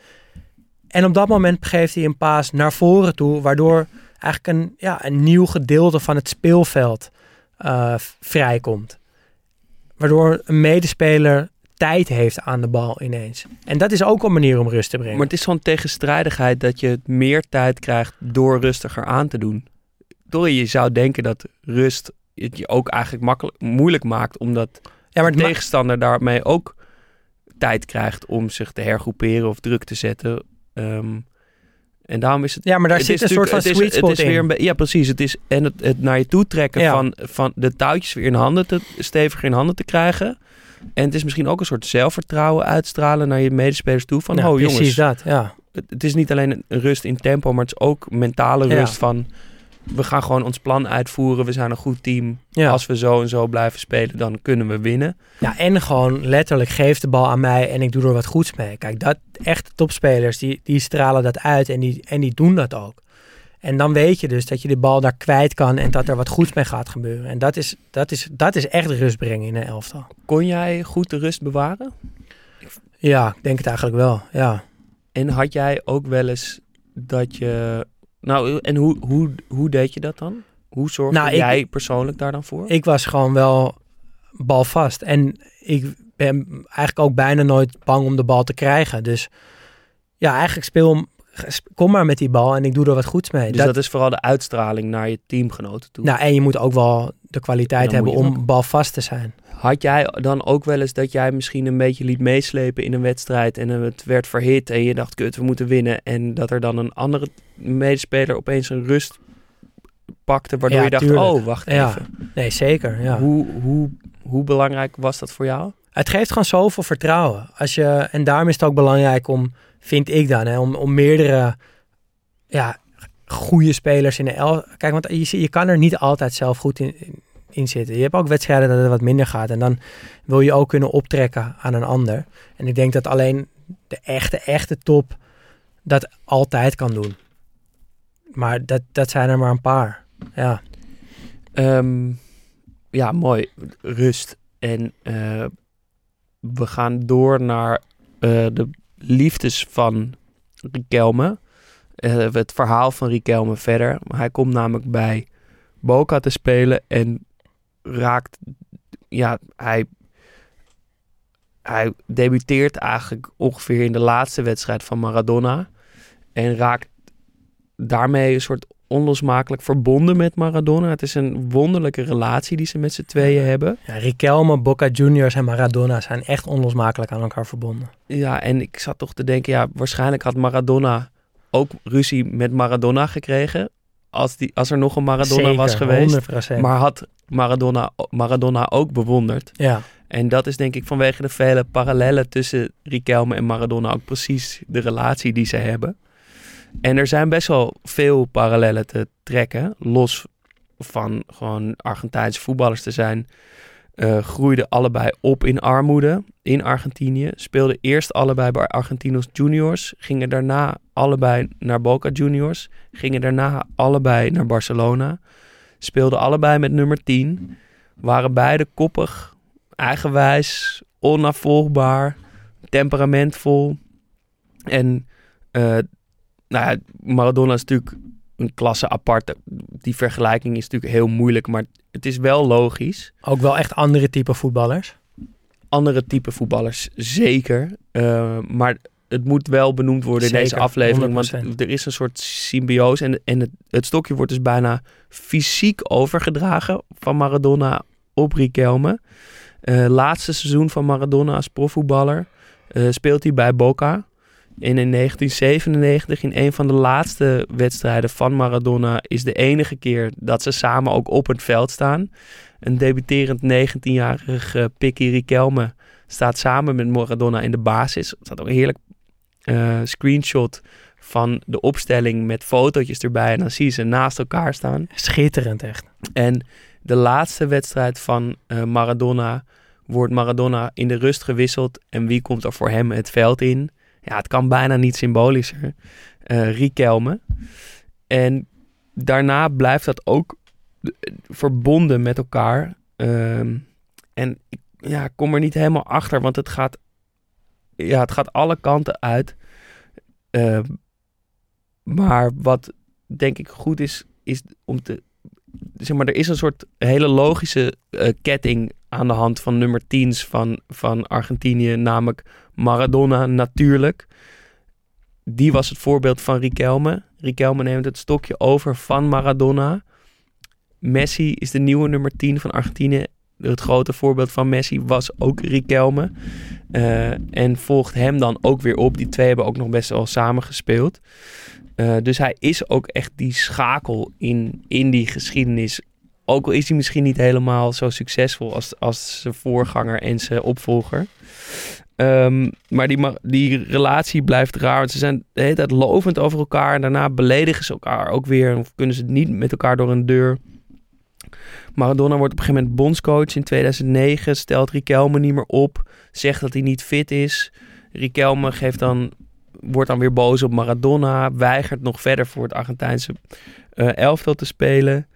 En op dat moment geeft hij een paas naar voren toe, waardoor eigenlijk een, ja, een nieuw gedeelte van het speelveld eh, vrijkomt. Waardoor een medespeler tijd heeft aan de bal ineens. En dat is ook een manier om rust te brengen. maar het is zo'n tegenstrijdigheid dat je meer tijd krijgt door rustiger aan te doen. Door je zou denken dat rust het je ook eigenlijk makkelijk, moeilijk maakt, omdat ja, maar de tegenstander daarmee ook tijd krijgt om zich te hergroeperen of druk te zetten. Ehm, en daarom is het ja, maar daar zit een soort van sweet spot het is weer een Ja, precies. Het is en het, het naar je toe trekken Ja. van, van de touwtjes weer in handen te steviger in handen te krijgen. En het is misschien ook een soort zelfvertrouwen uitstralen naar je medespelers toe. Van, Ja, oh precies jongens, dat, ja. het, het is niet alleen een rust in tempo, maar het is ook mentale Ja. rust van... We gaan gewoon ons plan uitvoeren. We zijn een goed team. Ja. Als we zo en zo blijven spelen, dan kunnen we winnen. Ja, en gewoon letterlijk geef de bal aan mij en ik doe er wat goeds mee. Kijk, dat echte topspelers, die, die stralen dat uit en die, en die doen dat ook. En dan weet je dus dat je de bal daar kwijt kan en dat er wat goeds mee gaat gebeuren. En dat is, dat is, dat is echt rust brengen in een elftal. Kon jij goed de rust bewaren? Ja, ik denk het eigenlijk wel, ja. En had jij ook wel eens dat je... Nou, en hoe, hoe, hoe deed je dat dan? Hoe zorgde Nou, ik- jij persoonlijk daar dan voor? Ik was gewoon wel balvast. En ik ben eigenlijk ook bijna nooit bang om de bal te krijgen. Dus ja, eigenlijk speel kom maar met die bal en ik doe er wat goeds mee. dus dat, is vooral de uitstraling naar je teamgenoten toe. Nou, en je moet ook wel de kwaliteit hebben om balvast te zijn. Had jij dan ook wel eens dat jij misschien een beetje liet meeslepen in een wedstrijd en het werd verhit en je dacht, kut, we moeten winnen. En dat er dan een andere medespeler opeens een rust pakte, waardoor Ja, je dacht, tuurlijk. oh, wacht Ja. even. Nee, zeker. Ja. Hoe, hoe, hoe belangrijk was dat voor jou? Het geeft gewoon zoveel vertrouwen. Als je, en daarom is het ook belangrijk om, vind ik dan, hè, om, om meerdere ja, goede spelers in de el. Kijk, want je, je kan er niet altijd zelf goed in, in, in zitten. Je hebt ook wedstrijden dat het wat minder gaat. En dan wil je ook kunnen optrekken aan een ander. En ik denk dat alleen de echte, echte top dat altijd kan doen. Maar dat, dat zijn er maar een paar. Ja. Ehm, ja, mooi. Rust. En eh, we gaan door naar eh, de liefdes van Riquelme. Eh, het verhaal van Riquelme verder. Hij komt namelijk bij Boca te spelen en raakt... Ja, hij, hij debuteert eigenlijk ongeveer in de laatste wedstrijd van Maradona. En raakt daarmee een soort onlosmakelijk verbonden met Maradona. Het is een wonderlijke relatie die ze met z'n tweeën hebben. ja Riquelme, Boca Juniors en Maradona zijn echt onlosmakelijk aan elkaar verbonden. Ja, en ik zat toch te denken, ja, waarschijnlijk had Maradona ook ruzie met Maradona gekregen. Als, die, als er nog een Maradona Zeker, was geweest. 100%. Maar had Maradona, Maradona ook bewonderd. ja. En dat is denk ik vanwege de vele parallellen tussen Riquelme en Maradona ook precies de relatie die ze hebben. En er zijn best wel veel parallellen te trekken. Los van gewoon Argentijnse voetballers te zijn. Eh, groeiden allebei op in armoede in Argentinië. Speelden eerst allebei bij Argentinos Juniors. Gingen daarna allebei naar Boca Juniors. Gingen daarna allebei naar Barcelona. Speelden allebei met nummer 10. Waren beide koppig, eigenwijs, onafvolgbaar, temperamentvol. En eh, nou ja, Maradona is natuurlijk een klasse apart. Die vergelijking is natuurlijk heel moeilijk, maar het is wel logisch. Ook wel echt andere type voetballers. Andere type voetballers, zeker. Eh, maar het moet wel benoemd worden in deze aflevering. 100%. Want er is een soort symbiose. En, en het, het stokje wordt dus bijna fysiek overgedragen van Maradona op Riquelme. Eh, laatste seizoen van Maradona als profvoetballer eh, speelt hij bij Boca. En in 1997, in een van de laatste wedstrijden van Maradona, is de enige keer dat ze samen ook op het veld staan. Een debuterend 19-jarige Picky Riquelme staat samen met Maradona in de basis. Er staat ook een heerlijk eh, screenshot van de opstelling met fotootjes erbij. En dan zie je ze naast elkaar staan. Schitterend echt. En de laatste wedstrijd van eh, Maradona wordt Maradona in de rust gewisseld. En wie komt er voor hem het veld in? Ja, het kan bijna niet symbolischer. Eh Riquelme. En daarna blijft dat ook eh, verbonden met elkaar. Ehm, en ik ja, kom er niet helemaal achter, want het gaat, ja, het gaat alle kanten uit. Ehm, maar wat denk ik goed is, is om te zeg maar, er is een soort hele logische eh, ketting aan de hand van nummer 10's van, van Argentinië, namelijk Maradona natuurlijk. Die was het voorbeeld van Riquelme. Riquelme neemt het stokje over van Maradona. Messi is de nieuwe nummer 10 van Argentinië. Het grote voorbeeld van Messi was ook Riquelme. Eh, en volgt hem dan ook weer op. Die twee hebben ook nog best wel samen gespeeld. Eh, dus hij is ook echt die schakel in, in die geschiedenis Ook al is hij misschien niet helemaal zo succesvol als, als zijn voorganger en zijn opvolger. Ehm, maar die, die relatie blijft raar. Want ze zijn de hele tijd lovend over elkaar. En daarna beledigen ze elkaar ook weer. Of kunnen ze niet met elkaar door een deur. Maradona wordt op een gegeven moment bondscoach in 2009. Stelt Riquelme niet meer op. Zegt dat hij niet fit is. Riquelme geeft dan, wordt dan weer boos op Maradona. Weigert nog verder voor het Argentijnse eh, elftal te spelen.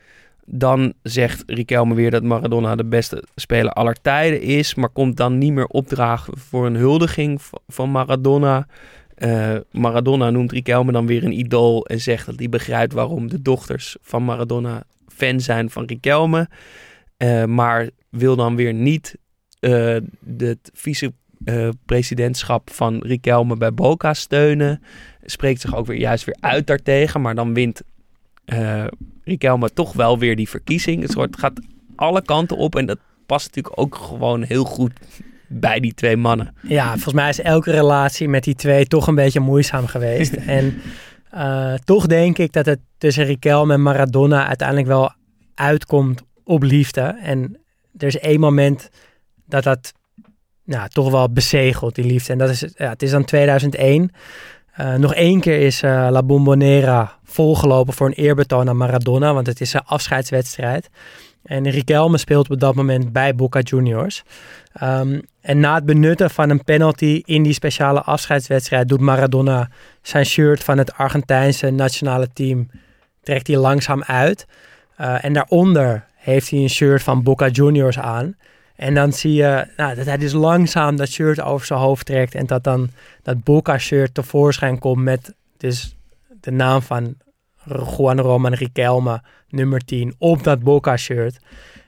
Dan zegt Riquelme weer dat Maradona de beste speler aller tijden is. Maar komt dan niet meer opdragen voor een huldiging van Maradona. Eh, Maradona noemt Riquelme dan weer een idool. En zegt dat hij begrijpt waarom de dochters van Maradona fan zijn van Riquelme. Eh, maar wil dan weer niet eh het vice-presidentschap van Riquelme bij Boca steunen. Spreekt zich ook weer juist weer uit daartegen. Maar dan wint eh Riquelme toch wel weer die verkiezing. Het soort gaat alle kanten op. En dat past natuurlijk ook gewoon heel goed bij die twee mannen. Ja, volgens mij is elke relatie met die twee toch een beetje moeizaam geweest. <laughs> en eh, toch denk ik dat het tussen Riquelme en Maradona uiteindelijk wel uitkomt op liefde. En er is één moment dat dat nou, toch wel bezegelt, die liefde. En dat is, ja, het is dan 2001. Eh, nog één keer is eh, La Bombonera volgelopen voor een eerbetoon aan Maradona, want het is een afscheidswedstrijd. En Riquelme speelt op dat moment bij Boca Juniors. Ehm, en na het benutten van een penalty in die speciale afscheidswedstrijd doet Maradona zijn shirt van het Argentijnse nationale team trekt hij langzaam uit. Eh, en daaronder heeft hij een shirt van Boca Juniors aan. En dan zie je nou, dat hij dus langzaam dat shirt over zijn hoofd trekt. En dat dan dat Boca shirt tevoorschijn komt met dus de naam van Juan Roman Riquelme, nummer 10, op dat Boca shirt.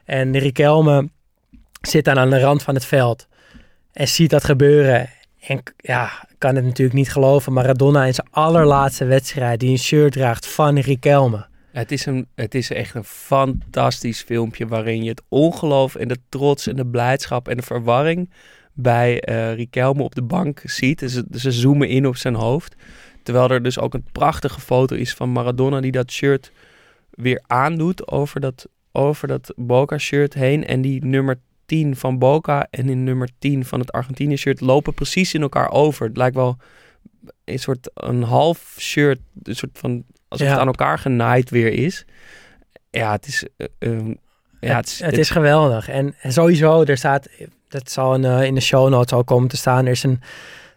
En Riquelme zit dan aan de rand van het veld en ziet dat gebeuren. En ja, kan het natuurlijk niet geloven. Maradona in zijn allerlaatste wedstrijd die een shirt draagt van Riquelme. Het is, een, het is echt een fantastisch filmpje waarin je het ongeloof en de trots en de blijdschap en de verwarring bij eh Riquelme op de bank ziet. Dus ze, zoomen in op zijn hoofd. Terwijl er dus ook een prachtige foto is van Maradona die dat shirt weer aandoet over dat, over dat Boca-shirt heen. En die nummer 10 van Boca en die nummer 10 van het Argentinië-shirt lopen precies in elkaar over. Het lijkt wel een soort een half shirt, een soort van alsof Ja. het aan elkaar genaaid weer is. Ja, het is. eh, ehm, ja, het, het is geweldig. En, en sowieso, er staat, dat zal in, eh, in de show notes al komen te staan, er is een,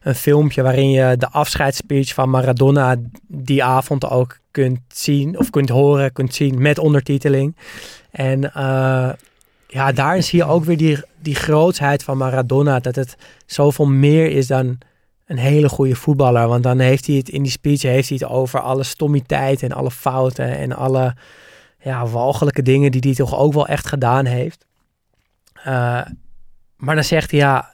een filmpje waarin je de afscheidsspeech van Maradona die avond ook kunt zien, of kunt horen, kunt zien met ondertiteling. En eh, ja, daarin zie je ook weer die, die grootsheid van Maradona, dat het zoveel meer is dan een hele goede voetballer. Want dan heeft hij het in die speech heeft hij het over alle stommiteit en alle fouten en alle ja, walgelijke dingen die hij toch ook wel echt gedaan heeft. Eh, maar dan zegt hij ja,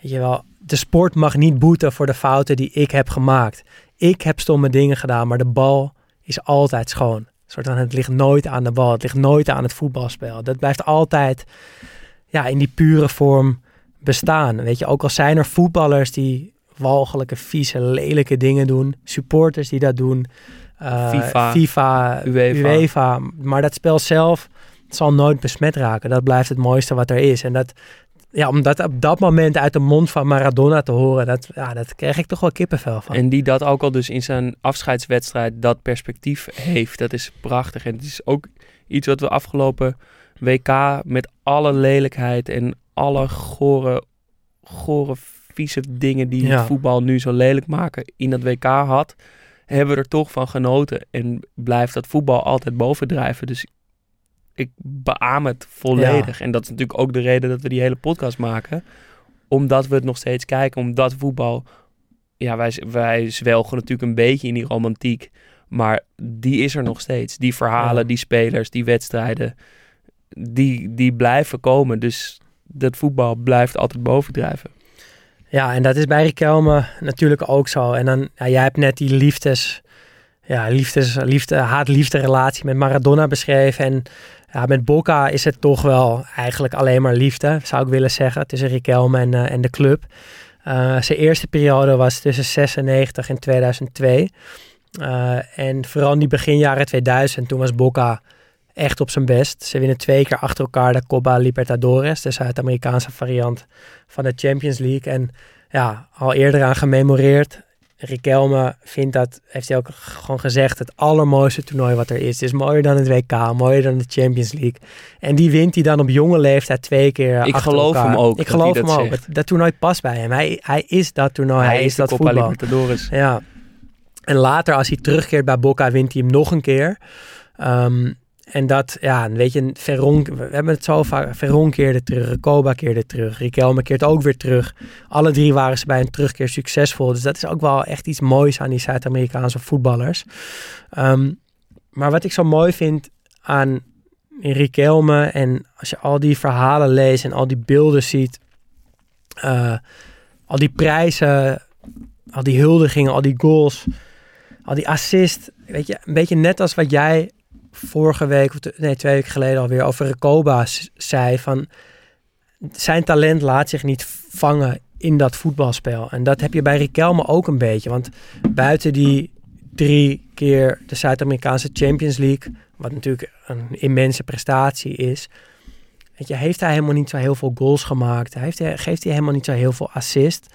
weet je wel, de sport mag niet boeten voor de fouten die ik heb gemaakt. Ik heb stomme dingen gedaan, maar de bal is altijd schoon. Soort van, het ligt nooit aan de bal, het ligt nooit aan het voetbalspel. Dat blijft altijd ja, in die pure vorm bestaan. Weet je, ook al zijn er voetballers die walgelijke, vieze, lelijke dingen doen, supporters die dat doen, eh, FIFA, FIFA UEFA. UEFA. Maar dat spel zelf zal nooit besmet raken. Dat blijft het mooiste wat er is. En dat, ja, om dat op dat moment uit de mond van Maradona te horen, dat, ja, dat kreeg ik toch wel kippenvel van. En die dat ook al dus in zijn afscheidswedstrijd dat perspectief heeft. Dat is prachtig. En het is ook iets wat we afgelopen WK met alle lelijkheid en alle gore, gore vieze dingen die Ja. het voetbal nu zo lelijk maken in dat WK had. Hebben we er toch van genoten. En blijft dat voetbal altijd bovendrijven. Dus ik beaam het volledig. En dat is natuurlijk ook de reden dat we die hele podcast maken. Omdat we het nog steeds kijken. Omdat voetbal ja, wij, wij zwelgen natuurlijk een beetje in die romantiek. Maar die is er nog steeds. Die verhalen, Ja. die spelers, die wedstrijden, die, die blijven komen. Dus dat voetbal blijft altijd bovendrijven. Ja, en dat is bij Riquelme natuurlijk ook zo. En dan, ja, jij hebt net die liefdes, ja, liefdes, liefde, haat-liefde relatie met Maradona beschreven. En ja, met Boca is het toch wel eigenlijk alleen maar liefde, zou ik willen zeggen, tussen Riquelme en, eh, en de club. Eh, zijn eerste periode was tussen 96 en 2002. Eh, en vooral in die begin jaren 2000, toen was Boca echt op zijn best. Ze winnen twee keer achter elkaar de Copa Libertadores, de Zuid-Amerikaanse variant van de Champions League. En ja, al eerder aan gememoreerd. Riquelme vindt dat, heeft hij ook gewoon gezegd, het allermooiste toernooi wat er is. Het is mooier dan het WK, mooier dan de Champions League. En die wint hij dan op jonge leeftijd twee keer Ik achter geloof elkaar. hem ook Ik geloof hem dat ook. Het- Dat toernooi past bij hem. Hij, hij is dat toernooi, hij, is de dat Copa voetbal. Libertadores. Ja. En later, als hij terugkeert bij Boca, wint hij hem nog een keer. Ehm, en dat, ja, weet je, Veron, we hebben het zo vaak. Veron keerde terug, Recoba keerde terug, Riquelme keert ook weer terug. Alle drie waren ze bij een terugkeer succesvol. Dus dat is ook wel echt iets moois aan die Zuid-Amerikaanse voetballers. Ehm, maar wat ik zo mooi vind aan Riquelme en als je al die verhalen leest en al die beelden ziet, eh, al die prijzen, al die huldigingen, al die goals, al die assist. Weet je, een beetje net als wat jij vorige week, nee, twee weken geleden alweer over Recoba zei. Van zijn talent laat zich niet vangen in dat voetbalspel. En dat heb je bij Riquelme ook een beetje. Want buiten die drie keer de Zuid-Amerikaanse Champions League, wat natuurlijk een immense prestatie is. Weet je, heeft hij helemaal niet zo heel veel goals gemaakt. Hij heeft, geeft hij helemaal niet zo heel veel assist.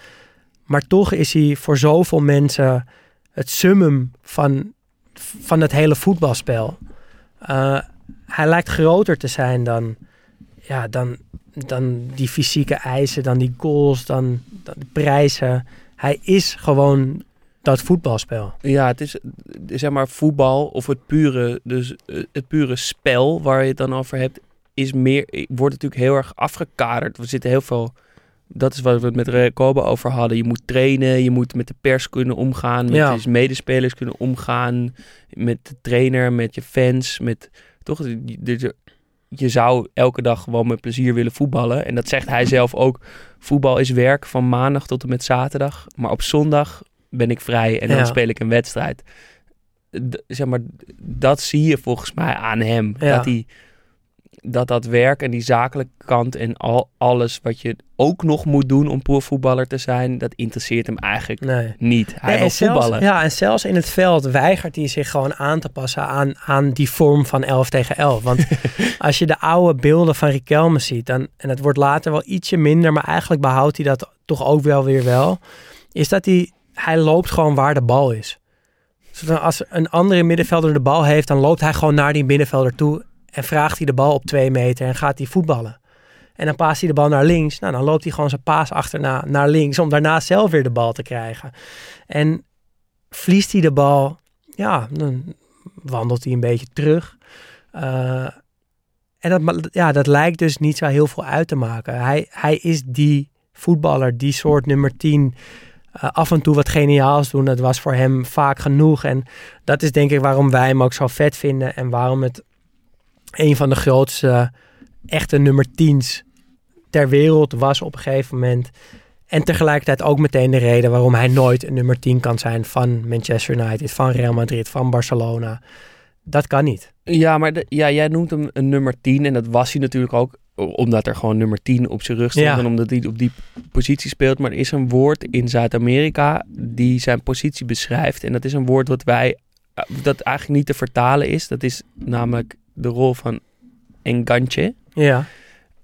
Maar toch is hij voor zoveel mensen het summum van, van het hele voetbalspel. Eh, hij lijkt groter te zijn dan, ja, dan, dan die fysieke eisen, dan die goals, dan, dan de prijzen. Hij is gewoon dat voetbalspel. Ja, het is zeg maar voetbal of het pure, dus eh, het pure spel waar je het dan over hebt, is meer, wordt natuurlijk heel erg afgekaderd. We zitten heel veel, dat is waar we het met Recoba over hadden. Je moet trainen, je moet met de pers kunnen omgaan, met Ja. je medespelers kunnen omgaan, met de trainer, met je fans, met toch, je- je, je zou elke dag gewoon met plezier willen voetballen. En dat zegt hij zelf ook. Voetbal is werk van maandag tot en met zaterdag. Maar op zondag ben ik vrij en dan Ja. speel ik een wedstrijd. D- zeg maar, dat zie je volgens mij aan hem. Ja. Dat, hij, dat dat werk en die zakelijke kant en al, alles wat je ook nog moet doen om profvoetballer te zijn, dat interesseert hem eigenlijk Nee. niet. Hij Nee, wil zelfs, voetballen. Ja, en zelfs in het veld weigert hij zich gewoon aan te passen aan, aan die vorm van 11 tegen 11. Want <laughs> als je de oude beelden van Riquelme ziet, dan, en het wordt later wel ietsje minder, maar eigenlijk behoudt hij dat toch ook wel weer wel, is dat hij, hij loopt gewoon waar de bal is. Zodat als een andere middenvelder de bal heeft, dan loopt hij gewoon naar die middenvelder toe en vraagt hij de bal op twee meter en gaat hij voetballen. En dan paast hij de bal naar links. Nou, dan loopt hij gewoon zijn paas achterna naar links om daarna zelf weer de bal te krijgen. En verliest hij de bal, ja, dan wandelt hij een beetje terug. Eh, en dat, ja, dat lijkt dus niet zo heel veel uit te maken. Hij, hij is die voetballer, die soort nummer 10. eh, af en toe wat geniaals doen, dat was voor hem vaak genoeg. En dat is denk ik waarom wij hem ook zo vet vinden. En waarom het een van de grootste echte nummer 10's ter wereld was op een gegeven moment. En tegelijkertijd ook meteen de reden waarom hij nooit een nummer 10 kan zijn van Manchester United, van Real Madrid, van Barcelona. Dat kan niet. Ja, maar de- ja, jij noemt hem een nummer 10 en dat was hij natuurlijk ook omdat er gewoon nummer 10 op zijn rug stond Ja. en omdat hij op die positie speelt. Maar er is een woord in Zuid-Amerika die zijn positie beschrijft en dat is een woord wat wij, eh, dat eigenlijk niet te vertalen is. Dat is namelijk de rol van enganche. Ja,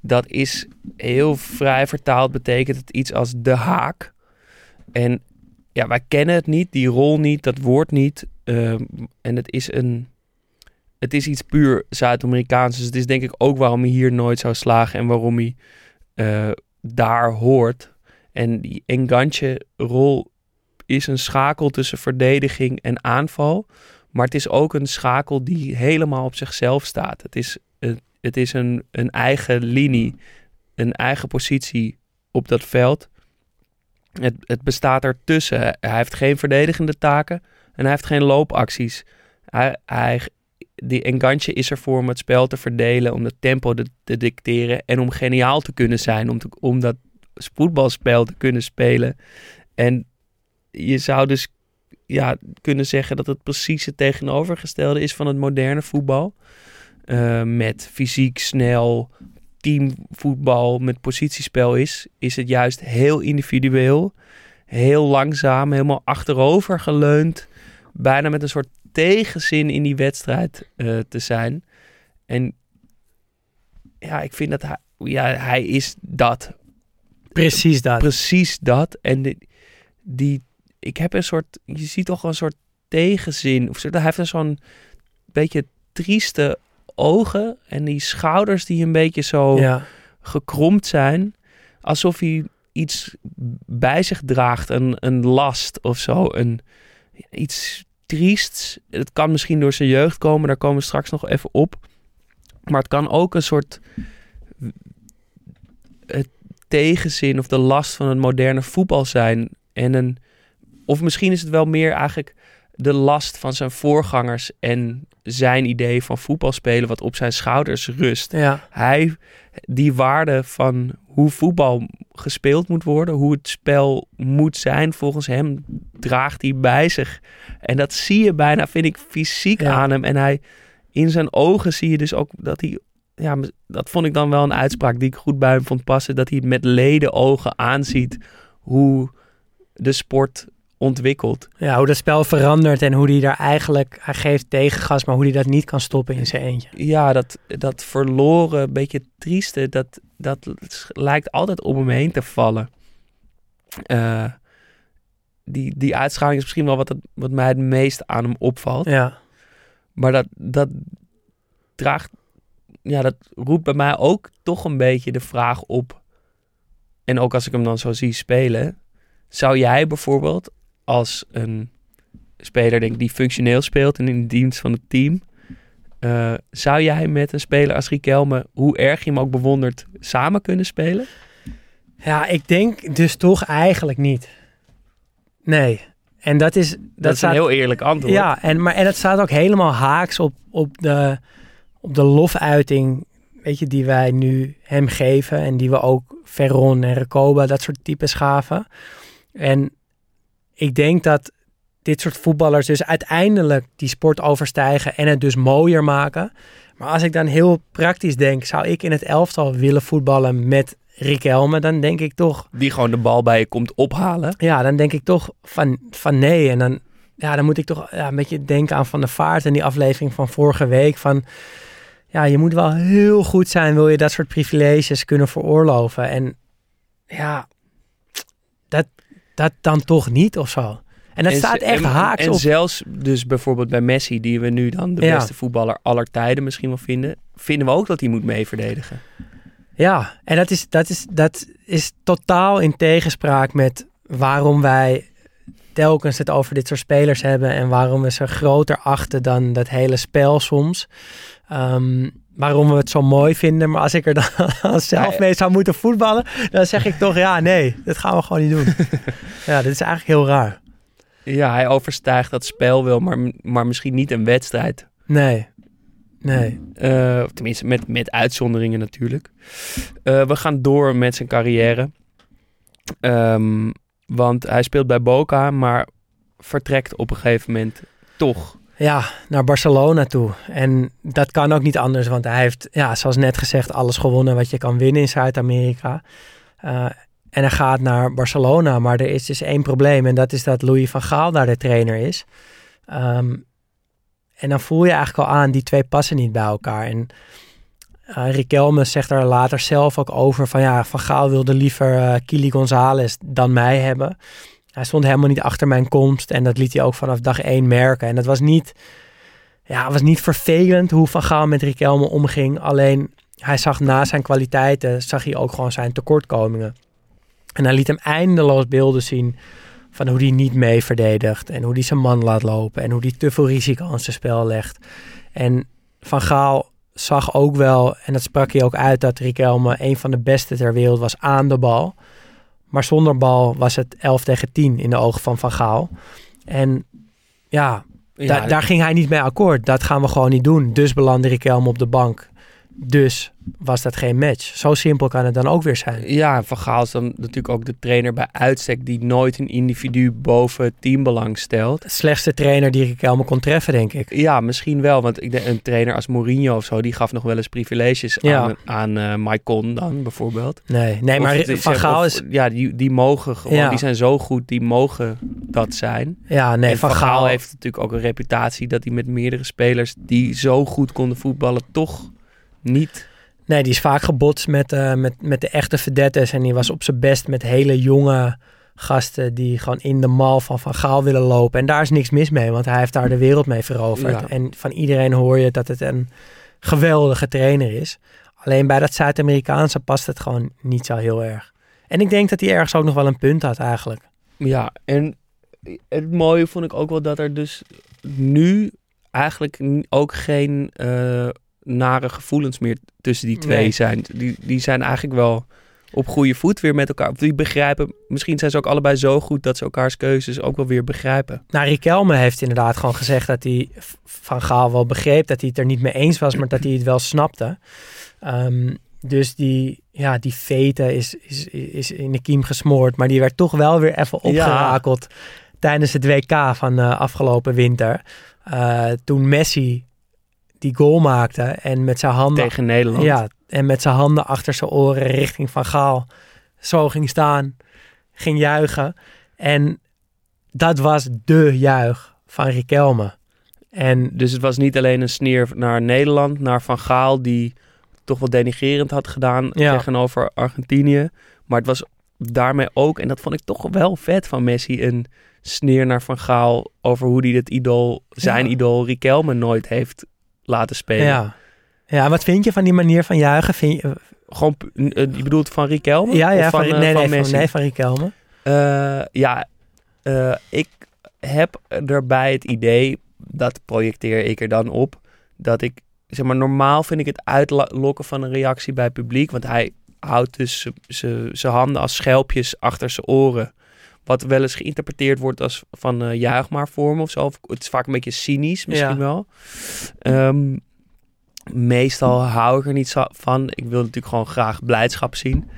Dat is heel vrij vertaald, betekent het iets als de haak. En ja, wij kennen het niet, die rol niet, dat woord niet. Ehm, en het is een. Het is iets puur Zuid-Amerikaans. Dus het is denk ik ook waarom hij hier nooit zou slagen en waarom hij eh, daar hoort. En die enganche-rol is een schakel tussen verdediging en aanval. Maar het is ook een schakel die helemaal op zichzelf staat. Het is, het, het is een, een eigen linie, een eigen positie op dat veld. Het, het bestaat ertussen. Hij heeft geen verdedigende taken en hij heeft geen loopacties. Hij, hij, die enganche is er voor om het spel te verdelen, om het tempo te, te dicteren en om geniaal te kunnen zijn, om, om dat voetbalspel te kunnen spelen. En je zou dus ja, kunnen zeggen dat het precies het tegenovergestelde is van het moderne voetbal. Uh, met fysiek, snel, teamvoetbal, met positiespel is, is het juist heel individueel. Heel langzaam, helemaal achterover geleund. Bijna met een soort tegenzin in die wedstrijd uh, te zijn. En ja, ik vind dat hij, ja, hij is dat. Precies dat. Precies dat. En die, ik heb een soort, je ziet toch een soort tegenzin. Of hij heeft een zo'n beetje trieste ogen en die schouders die een beetje zo Ja. gekromd zijn. Alsof hij iets bij zich draagt, een, een last of zo. Een, iets triests. Het kan misschien door zijn jeugd komen, daar komen we straks nog even op. Maar het kan ook een soort het tegenzin of de last van het moderne voetbal zijn. En een, of misschien is het wel meer eigenlijk de last van zijn voorgangers en zijn idee van voetbal spelen wat op zijn schouders rust Ja. hij die waarde van hoe voetbal gespeeld moet worden, hoe het spel moet zijn, volgens hem draagt hij bij zich. En dat zie je bijna, vind ik, fysiek Ja. aan hem. En hij in zijn ogen zie je dus ook dat hij, ja, dat vond ik dan wel een uitspraak die ik goed bij hem vond passen, dat hij met leden ogen aanziet hoe de sport ja, hoe dat spel verandert en hoe hij daar eigenlijk... Hij geeft tegengas, maar hoe hij dat niet kan stoppen in zijn eentje. Ja, dat, dat verloren, beetje trieste, dat, dat lijkt altijd om hem heen te vallen. Eh, die, die uitschaling is misschien wel wat, het, wat mij het meest aan hem opvalt. Ja. Maar dat, dat draagt, ja, dat roept bij mij ook toch een beetje de vraag op. En ook als ik hem dan zo zie spelen, zou jij bijvoorbeeld als een speler denk ik, die functioneel speelt en in de dienst van het team, eh, zou jij met een speler als Riquelme, hoe erg je hem ook bewondert, samen kunnen spelen? Ja, ik denk dus toch eigenlijk niet. Nee. En dat is... Dat, Dat, is staat, een heel eerlijk antwoord. Ja, en, maar, en het staat ook helemaal haaks op, op, de, op de lofuiting weet je, die wij nu hem geven. En die we ook Ferron en Recoba, dat soort types gaven. En ik denk dat dit soort voetballers dus uiteindelijk die sport overstijgen en het dus mooier maken. Maar als ik dan heel praktisch denk, zou ik in het elftal willen voetballen met Riquelme, dan denk ik toch, Die gewoon de bal bij je komt ophalen. ja, dan denk ik toch van, van nee. En dan, ja, dan moet ik toch ja, een beetje denken aan Van de Vaart en die aflevering van vorige week. Van, ja, je moet wel heel goed zijn, wil je dat soort privileges kunnen veroorloven. En ja, dat, dan toch niet of zo. En dat En staat echt en, haaks En op. zelfs dus bijvoorbeeld bij Messi, die we nu dan de Ja. beste voetballer aller tijden misschien wel vinden, vinden we ook dat hij moet mee verdedigen. Ja, en dat is, dat, is, dat is totaal in tegenspraak met waarom wij telkens het over dit soort spelers hebben en waarom we ze groter achten dan dat hele spel soms. Ehm, waarom we het zo mooi vinden. Maar als ik er dan <laughs> zelf mee zou moeten voetballen, dan zeg ik toch ja, nee, dat gaan we gewoon niet doen. <laughs> ja, dit is eigenlijk heel raar. Ja, hij overstijgt dat spel wel, maar, maar misschien niet een wedstrijd. Nee, nee. Eh, tenminste, met, met uitzonderingen natuurlijk. Eh, we gaan door met zijn carrière. Ehm, want hij speelt bij Boca, maar vertrekt op een gegeven moment toch. Ja, naar Barcelona toe. En dat kan ook niet anders, want hij heeft, ja, zoals net gezegd, alles gewonnen wat je kan winnen in Zuid-Amerika. Eh, en hij gaat naar Barcelona, maar er is dus één probleem en dat is dat Louis van Gaal daar de trainer is. Ehm, en dan voel je eigenlijk al aan, die twee passen niet bij elkaar. En Riquelme zegt daar later zelf ook over van ja, Van Gaal wilde liever eh Kili Gonzalez dan mij hebben. Hij stond helemaal niet achter mijn komst en dat liet hij ook vanaf dag één merken. En dat was niet, ja, was niet vervelend hoe Van Gaal met Riquelme omging. Alleen hij zag na zijn kwaliteiten, zag hij ook gewoon zijn tekortkomingen. En hij liet hem eindeloos beelden zien van hoe hij niet mee verdedigt. En hoe hij zijn man laat lopen. En hoe hij te veel risico aan zijn spel legt. En Van Gaal zag ook wel, en dat sprak hij ook uit, dat Riquelme een van de beste ter wereld was aan de bal. Maar zonder bal was het 11 tegen 10 in de ogen van Van Gaal. En ja, Ja, da- daar ging hij niet mee akkoord. Dat gaan we gewoon niet doen. Dus belandde Riquelme op de bank. Dus was dat geen match. Zo simpel kan het dan ook weer zijn. Ja, Van Gaal is dan natuurlijk ook de trainer bij uitstek die nooit een individu boven het teambelang stelt. De slechtste trainer die Riquelme kon treffen, denk ik. Ja, misschien wel, want ik denk een trainer als Mourinho of zo, die gaf nog wel eens privileges Ja. aan, aan eh Maicon dan bijvoorbeeld. Nee, nee maar het Van Gaal of- is... Ja, die, die mogen gewoon, Ja. die zijn zo goed, die mogen dat zijn. Ja, nee, en Van Gaal heeft natuurlijk ook een reputatie dat hij met meerdere spelers die zo goed konden voetballen toch niet. Nee, die is vaak gebotst met, eh, met, met de echte verdettes. En die was op zijn best met hele jonge gasten die gewoon in de mal van Van Gaal willen lopen. En daar is niks mis mee, want hij heeft daar de wereld mee veroverd. Ja. En van iedereen hoor je dat het een geweldige trainer is. Alleen bij dat Zuid-Amerikaanse past het gewoon niet zo heel erg. En ik denk dat hij ergens ook nog wel een punt had eigenlijk. Ja, en het mooie vond ik ook wel dat er dus nu eigenlijk ook geen eh, nare gevoelens meer tussen die twee Nee. zijn. Die, die zijn eigenlijk wel op goede voet weer met elkaar. Of Die begrijpen, misschien zijn ze ook allebei zo goed dat ze elkaars keuzes ook wel weer begrijpen. Nou, Riquelme heeft inderdaad gewoon gezegd dat hij Van Gaal wel begreep dat hij het er niet mee eens was, maar dat hij het wel snapte. Ehm, dus die, ja, die vete is, is, is in de kiem gesmoord, maar die werd toch wel weer even Ja. opgerakeld tijdens het WK van eh, afgelopen winter. Eh, toen Messi die goal maakte en met zijn handen Tegen Nederland. ja, en met zijn handen achter zijn oren richting Van Gaal zo ging staan, ging juichen. En dat was de juich van Riquelme. En Dus het was niet alleen een sneer naar Nederland, naar Van Gaal, die toch wel denigerend had gedaan Ja. tegenover Argentinië. Maar het was daarmee ook, en dat vond ik toch wel vet van Messi, een sneer naar Van Gaal over hoe hij het idool, zijn Ja. idool Riquelme nooit heeft laten spelen. ja. Ja, wat vind je van die manier van juichen? Vind je, Gewoon, n- eh, je bedoelt van Riquelme? ja, ja, Of van, van, eh, nee, van nee, van, Messi? nee, van Riquelme. Eh, ja, eh, ik heb erbij het idee, dat projecteer ik er dan op, dat ik, zeg maar, normaal vind ik het uitlokken van een reactie bij het publiek, want hij houdt dus zijn handen als schelpjes achter zijn oren, wat wel eens geïnterpreteerd wordt als van juich maar voor me of zo. Het is vaak een beetje cynisch misschien Ja. wel. Ehm, meestal hou ik er niet van. Ik wil natuurlijk gewoon graag blijdschap zien.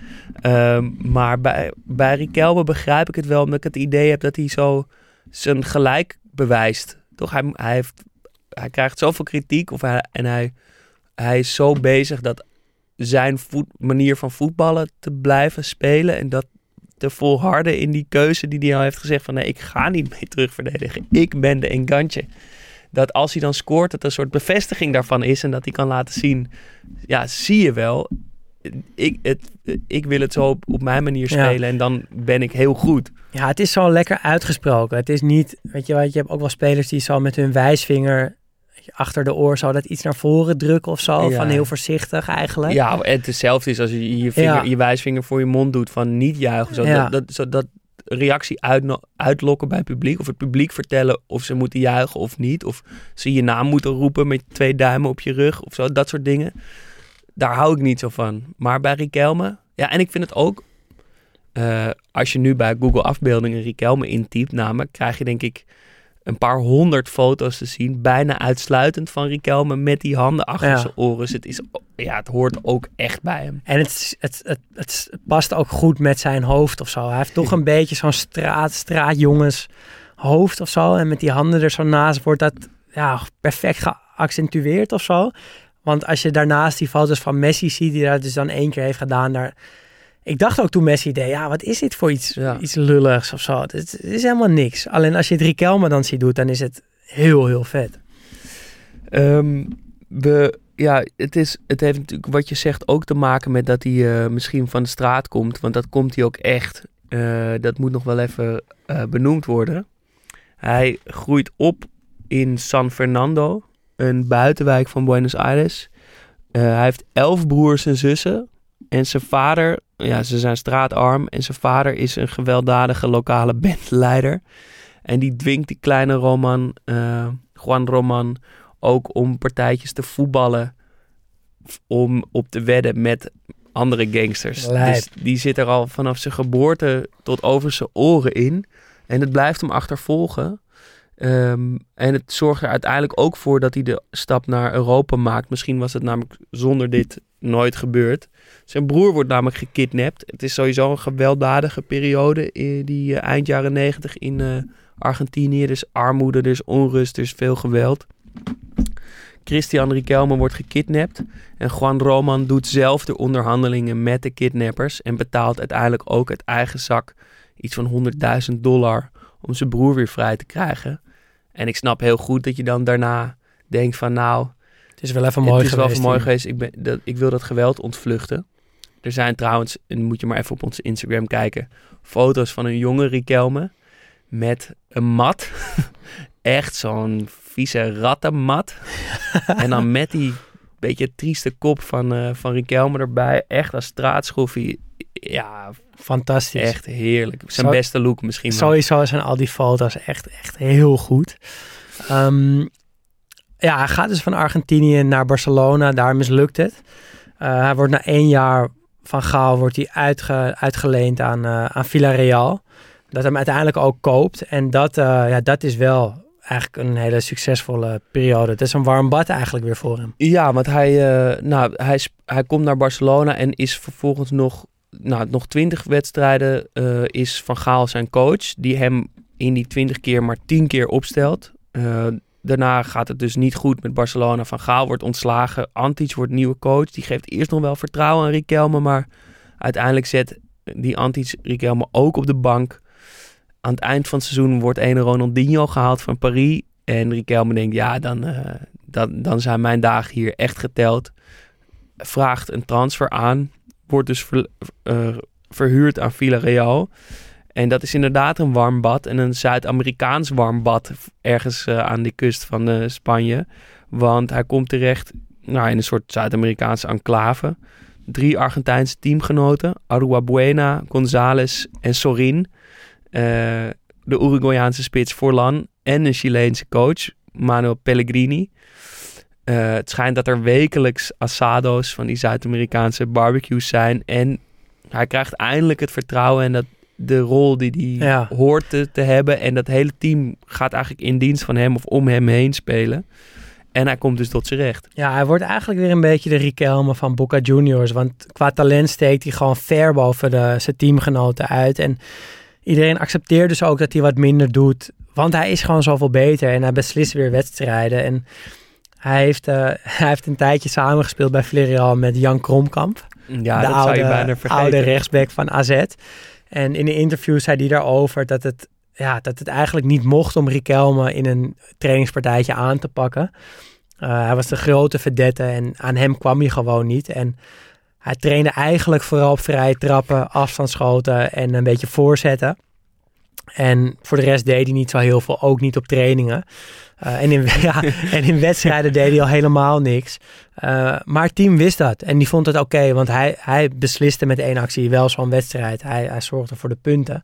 Ehm, maar bij, bij Riquelme begrijp ik het wel, omdat ik het idee heb dat hij zo zijn gelijk bewijst. Toch, hij, hij, heeft, hij krijgt zoveel kritiek of hij, en hij, hij is zo bezig dat zijn voet, manier van voetballen te blijven spelen en dat te volharden in die keuze die hij al heeft gezegd van nee, ik ga niet mee terugverdedigen. Ik ben de Engantje. Dat als hij dan scoort, dat er een soort bevestiging daarvan is en dat hij kan laten zien, ja, zie je wel, ik, het, ik wil het zo op, op mijn manier Ja. spelen en dan ben ik heel goed. Ja, het is zo lekker uitgesproken. Het is niet, weet je wat, je hebt ook wel spelers die zo met hun wijsvinger achter de oor zo dat iets naar voren drukken of zo. Ja. Van heel voorzichtig eigenlijk. Ja, het hetzelfde is als je je, vinger, Ja. je wijsvinger voor je mond doet van niet juichen. Zo, Ja. dat, dat, zo, dat reactie uitlokken bij het publiek. Of het publiek vertellen of ze moeten juichen of niet. Of ze je naam moeten roepen met twee duimen op je rug of zo. Dat soort dingen. Daar hou ik niet zo van. Maar bij Riquelme... Ja, en ik vind het ook... eh, als je nu bij Google afbeeldingen Riquelme intypt namelijk... krijg je denk ik een paar honderd foto's te zien. Bijna uitsluitend van Riquelme met die handen achter Ja. zijn oren. Dus het, is, ja, het hoort ook echt bij hem. En het, het, het past ook goed met zijn hoofd of zo. Hij heeft toch <laughs> een beetje zo'n straat, straatjongens hoofd of zo. En met die handen er zo naast wordt dat ja, perfect geaccentueerd of zo. Want als je daarnaast die foto's van Messi ziet, die dat dus dan één keer heeft gedaan. Daar... Ik dacht ook toen Messi deed, ja, wat is dit voor iets, Ja. iets lulligs of zo. Het, is helemaal niks. Alleen als je het Riquelme dan ziet doet, dan is het heel, heel vet. Ehm, we, ja, het, is, het heeft natuurlijk wat je zegt ook te maken met dat hij eh, misschien van de straat komt. Want dat komt hij ook echt. Eh, dat moet nog wel even eh, benoemd worden. Hij groeit op in San Fernando, een buitenwijk van Buenos Aires. Hij heeft elf broers en zussen. En zijn vader, ja, ze zijn straatarm. En zijn vader is een gewelddadige lokale <laughs> bandleider. En die dwingt die kleine Roman, eh, Juan Roman, ook om partijtjes te voetballen. Om op te wedden met andere gangsters. Lijp. Dus die zit er al vanaf zijn geboorte tot over zijn oren in. En het blijft hem achtervolgen. Ehm, en het zorgt er uiteindelijk ook voor dat hij de stap naar Europa maakt. Misschien was het namelijk zonder dit nooit gebeurd. Zijn broer wordt namelijk gekidnapt. Het is sowieso een gewelddadige periode, eh, die eh, eind jaren negentig in eh, Argentinië. Is armoede, is onrust, is veel geweld. Christian Riquelme wordt gekidnapt. En Juan Roman doet zelf de onderhandelingen met de kidnappers. En betaalt uiteindelijk ook uit eigen zak iets van 100.000 dollar om zijn broer weer vrij te krijgen. En ik snap heel goed dat je dan daarna denkt van nou, is wel even mooi het is wel geweest. even mooi geweest. Ik, ben, dat, ik wil dat geweld ontvluchten. Er zijn trouwens, en moet je maar even op onze Instagram kijken, foto's van een jonge Riquelme met een mat. <laughs> Echt zo'n vieze rattenmat. <laughs> en dan met die beetje trieste kop van, eh van Riquelme erbij. Echt als straatschroefie. Ja, Fantastisch. echt heerlijk. Zijn beste look misschien. Sowieso zijn al die foto's echt, echt heel goed. Ehm, ja, hij gaat dus van Argentinië naar Barcelona. Daar mislukt het. Eh, hij wordt na één jaar van Gaal wordt hij uitge, uitgeleend aan, eh aan Villarreal. Dat hem uiteindelijk ook koopt. En dat, eh, ja, dat is wel eigenlijk een hele succesvolle periode. Het is een warm bad eigenlijk weer voor hem. Ja, want hij, nou, hij, hij komt naar Barcelona en is vervolgens nog, nou, nog 20 wedstrijden. is Van Gaal zijn coach, die hem in die 20 keer maar 10 keer opstelt. Daarna gaat het dus niet goed met Barcelona. Van Gaal wordt ontslagen. Antic wordt nieuwe coach. Die geeft eerst nog wel vertrouwen aan Riquelme, maar uiteindelijk zet die Antic Riquelme ook op de bank. Aan het eind van het seizoen wordt een Ronaldinho gehaald van Paris. En Riquelme denkt, ja, dan, eh, dan, dan zijn mijn dagen hier echt geteld. Vraagt een transfer aan. Wordt dus eh, verhuurd aan Villarreal. En dat is inderdaad een warm bad. En een Zuid-Amerikaans warm bad. Ergens eh, aan de kust van eh, Spanje. Want hij komt terecht nou, in een soort Zuid-Amerikaanse enclave. Drie Argentijnse teamgenoten. Arua Buena, González en Sorin. Eh, de Uruguayaanse spits Forlan. En een Chileense coach, Manuel Pellegrini. Het schijnt dat er wekelijks asado's van die Zuid-Amerikaanse barbecues zijn. En hij krijgt eindelijk het vertrouwen en dat de rol die hij Ja. hoort te, te hebben. En dat hele team gaat eigenlijk in dienst van hem of om hem heen spelen. En hij komt dus tot zijn recht. Ja, hij wordt eigenlijk weer een beetje de Riquelme van Boca Juniors. Want qua talent steekt hij gewoon ver boven de, zijn teamgenoten uit. En iedereen accepteert dus ook dat hij wat minder doet. Want hij is gewoon zoveel beter en hij beslist weer wedstrijden. En hij heeft, eh, <laughs> hij heeft een tijdje samengespeeld bij Villarreal met Jan Kromkamp. Ja, de dat oude, zou je bijna vergeten. oude rechtsback van AZ. En in een interview zei hij daarover dat het, ja, dat het eigenlijk niet mocht om Riquelme in een trainingspartijtje aan te pakken. Uh, hij was de grote verdette en aan hem kwam hij gewoon niet. En hij trainde eigenlijk vooral op vrije trappen, afstandsschoten en een beetje voorzetten. En voor de rest deed hij niet zo heel veel, ook niet op trainingen. Uh, en, in, <laughs> ja, en in wedstrijden deed hij al helemaal niks. Uh, maar het team wist dat en die vond het oké, want hij, hij besliste met één actie wel zo'n wedstrijd. Hij, hij zorgde voor de punten.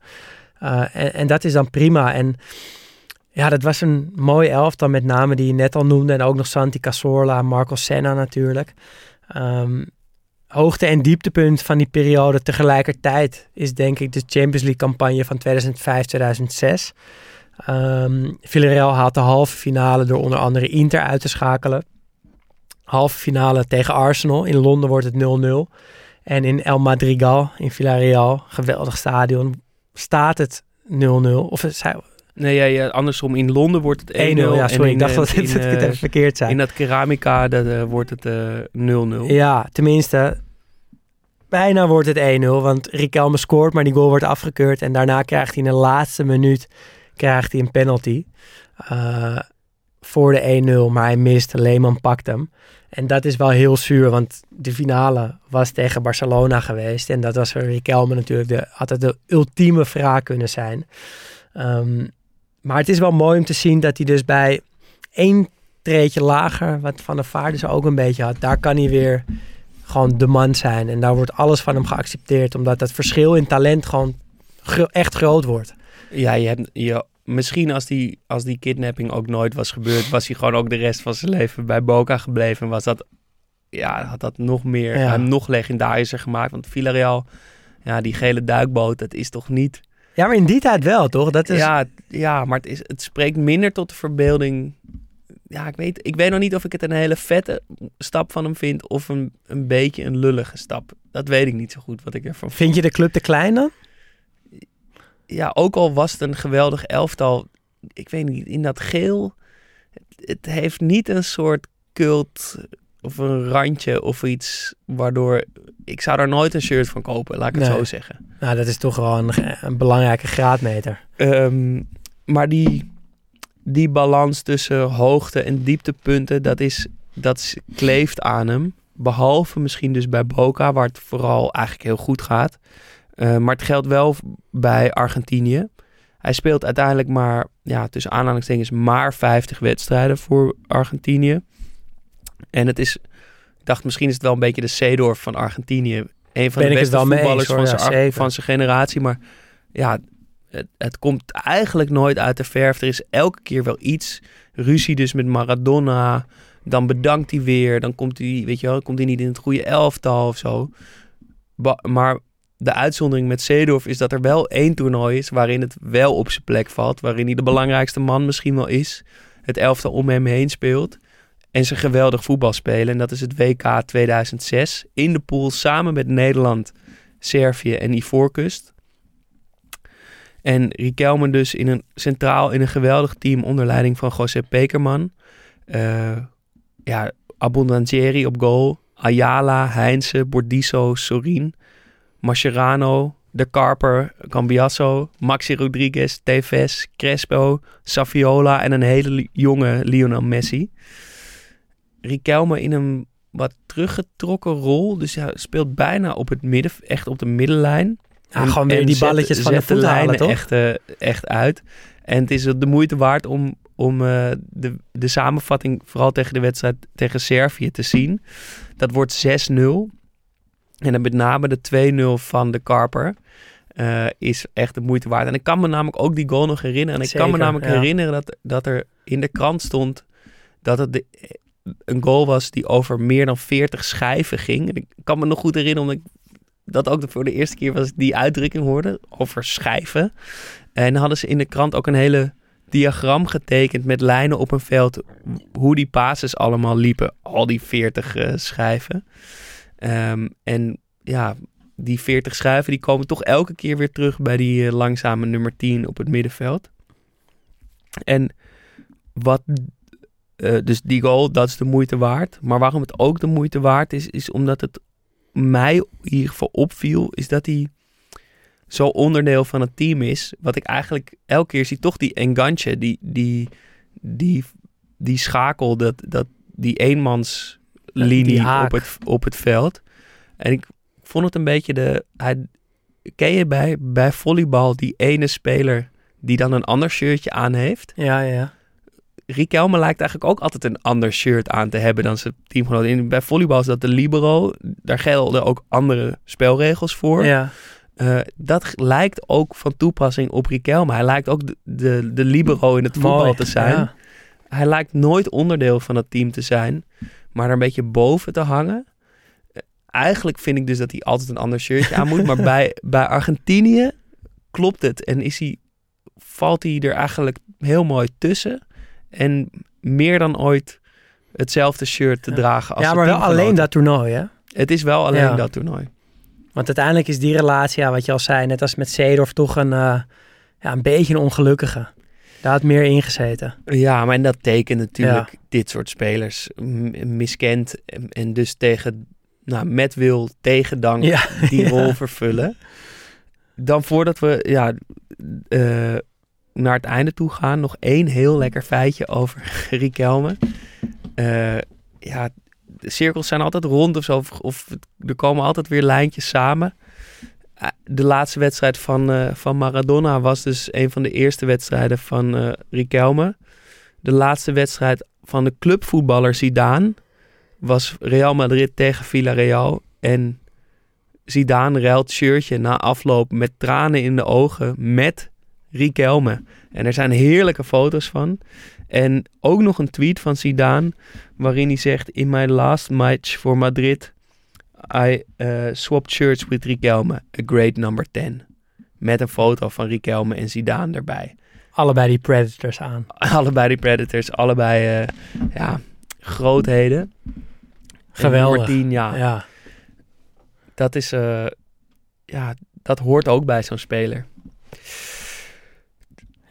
Uh, en, en dat is dan prima. En ja, dat was een mooi elftal, met name die je net al noemde. En ook nog Santi Cazorla, Marco Senna natuurlijk. Um, hoogte- en dieptepunt van die periode tegelijkertijd is denk ik de Champions League campagne van 2005-2006. Um, Villarreal haalt de halve finale door onder andere Inter uit te schakelen. Halve finale tegen Arsenal. In Londen wordt het 0-0. En in El Madrigal, in Villarreal, geweldig stadion, staat het 0-0. Of zij, Nee, ja, ja, andersom. In Londen wordt het 1-0. 1-0, ja, sorry. in, ik dacht dat het, in, het even verkeerd zei. In dat keramica dat, uh, wordt het 0-0. Uh, ja, tenminste, bijna wordt het 1-0. Want Riquelme scoort, maar die goal wordt afgekeurd. En daarna krijgt hij in de laatste minuut krijgt hij een penalty. Uh, voor de 1-0, maar hij mist. Leeman pakt hem. En dat is wel heel zuur, want de finale was tegen Barcelona geweest. En dat was voor Riquelme natuurlijk de, had de ultieme wraak kunnen zijn. Um, maar het is wel mooi om te zien dat hij dus bij één treetje lager, wat Van der Vaart dus ook een beetje had, daar kan hij weer gewoon de man zijn. En daar wordt alles van hem geaccepteerd, omdat dat verschil in talent gewoon echt groot wordt. Ja, je hebt, je, misschien als die, als die kidnapping ook nooit was gebeurd, was hij gewoon ook de rest van zijn leven bij Boca gebleven. Was dat, ja, had dat nog meer, Ja. hem nog legendarischer gemaakt. Want Villarreal, ja, die gele duikboot, dat is toch niet... Ja, maar in die tijd wel, toch? Dat is... ja, ja, maar het, is, het spreekt minder tot de verbeelding. Ja, ik weet, ik weet nog niet of ik het een hele vette stap van hem vind of een, een beetje een lullige stap. Dat weet ik niet zo goed wat ik ervan vind. Vind je de club te klein dan? Ja, ook al was het een geweldig elftal, ik weet niet, in dat geel, het, het heeft niet een soort cult of een randje of iets waardoor ik zou daar nooit een shirt van kopen, laat ik het Nee. zo zeggen. Nou, dat is toch wel een, een belangrijke graadmeter. Ehm, maar die, die balans tussen hoogte en dieptepunten, dat is dat kleeft aan hem. Behalve misschien dus bij Boca, waar het vooral eigenlijk heel goed gaat. Eh, maar het geldt wel bij Argentinië. Hij speelt uiteindelijk maar, ja, tussen aanhalingstekens, maar 50 wedstrijden voor Argentinië. En het is, ik dacht misschien is het wel een beetje de Seedorf van Argentinië. Een van Ben de beste voetballers van, zijn, generatie. Maar ja, het, het komt eigenlijk nooit uit de verf. Er is elke keer wel iets. Ruzie dus met Maradona. Dan bedankt hij weer. Dan komt hij, weet je wel, komt hij niet in het goede elftal of zo. Ba- maar de uitzondering met Seedorf is dat er wel één toernooi is waarin het wel op zijn plek valt. Waarin hij de belangrijkste man misschien wel is. Het elftal om hem heen speelt. En ze geweldig voetbal spelen. En dat is het WK 2006. In de pool samen met Nederland, Servië en Ivoorkust. En Riquelme dus in een, centraal in een geweldig team onder leiding van José Pekerman. Eh, ja, Abondanzieri op goal. Ayala, Heinze, Bordisso, Sorin, Mascherano, De Carper, Cambiasso, Maxi Rodriguez, Tevez, Crespo, Saviola en een hele jonge Lionel Messi. Riquelme in een wat teruggetrokken rol. Dus hij speelt bijna op het midden, echt op de middenlijn. Ja, gewoon weer die zet- balletjes van de voet halen, toch? Echt, eh, echt uit. En het is de moeite waard om, om eh, de, de samenvatting, vooral tegen de wedstrijd tegen Servië, te zien. Dat wordt 6-0. En dan met name de 2-0 van de Karper eh, is echt de moeite waard. En ik kan me namelijk ook die goal nog herinneren. En ik kan me namelijk ja. herinneren dat, dat er in de krant stond dat het de, een goal was die over meer dan 40 schijven ging. En ik kan me nog goed herinneren, omdat ik dat ook voor de eerste keer was die uitdrukking hoorde, over schijven. En dan hadden ze in de krant ook een hele diagram getekend met lijnen op een veld, hoe die passes allemaal liepen. Al die 40 eh, schijven. Ehm, en ja, die 40 schijven die komen toch elke keer weer terug bij die eh, langzame nummer 10 op het middenveld. En wat eh, dus die goal, dat is de moeite waard. Maar waarom het ook de moeite waard is, is omdat het mij in ieder geval opviel, is dat hij zo onderdeel van het team is. Wat ik eigenlijk elke keer zie, toch die enganche, die, die, die, die schakel, dat, dat, die eenmanslinie Die haak. op het, op het veld. En ik vond het een beetje de... Hij, ken je bij, bij volleybal die ene speler die dan een ander shirtje aan heeft? Ja, ja, ja. Riquelme lijkt eigenlijk ook altijd een ander shirt aan te hebben dan zijn teamgenoot. In, bij volleybal is dat de libero. Daar gelden ook andere spelregels voor. ja. Eh, dat lijkt ook van toepassing op Riquelme. Hij lijkt ook de, de, de libero in het voetbal Mooi, te zijn. ja. Hij lijkt nooit onderdeel van het team te zijn, maar er een beetje boven te hangen. Eigenlijk vind ik dus dat hij altijd een ander shirtje aan moet. Maar <laughs> bij, bij Argentinië klopt het. En is hij, valt hij er eigenlijk heel mooi tussen. En meer dan ooit hetzelfde shirt te Ja. dragen als Ja, maar wel alleen dat toernooi, hè? Het is wel alleen Ja. dat toernooi. Want uiteindelijk is die relatie, ja, wat je al zei, net als met Seedorf, toch een, eh, ja, een beetje een ongelukkige. Daar had meer ingezeten. Ja, maar en dat tekent natuurlijk dit soort spelers miskend. En, en dus tegen, nou, met wil, tegen dank Ja, <laughs> die rol vervullen. Dan voordat we ja, eh, naar het einde toe gaan, nog één heel lekker feitje over <laughs> Riquelme. Eh, ja, de cirkels zijn altijd rond of zo, of, of er komen altijd weer lijntjes samen. Eh, De laatste wedstrijd van, eh, van Maradona was dus een van de eerste wedstrijden van eh Riquelme. De laatste wedstrijd van de clubvoetballer Zidane was Real Madrid tegen Villarreal. En Zidane ruilt shirtje na afloop met tranen in de ogen met Riquelme. En er zijn heerlijke foto's van. En ook nog een tweet van Zidane waarin hij zegt... In my last match for Madrid, I eh, swapped shirts with Riquelme. A great number 10. Met een foto van Riquelme en Zidane erbij. Allebei die Predators aan. <laughs> Allebei die Predators, allebei eh, ja, grootheden. En Geweldig. nummer 10, ja, Ja. dat is... eh, ja, dat hoort ook bij zo'n speler.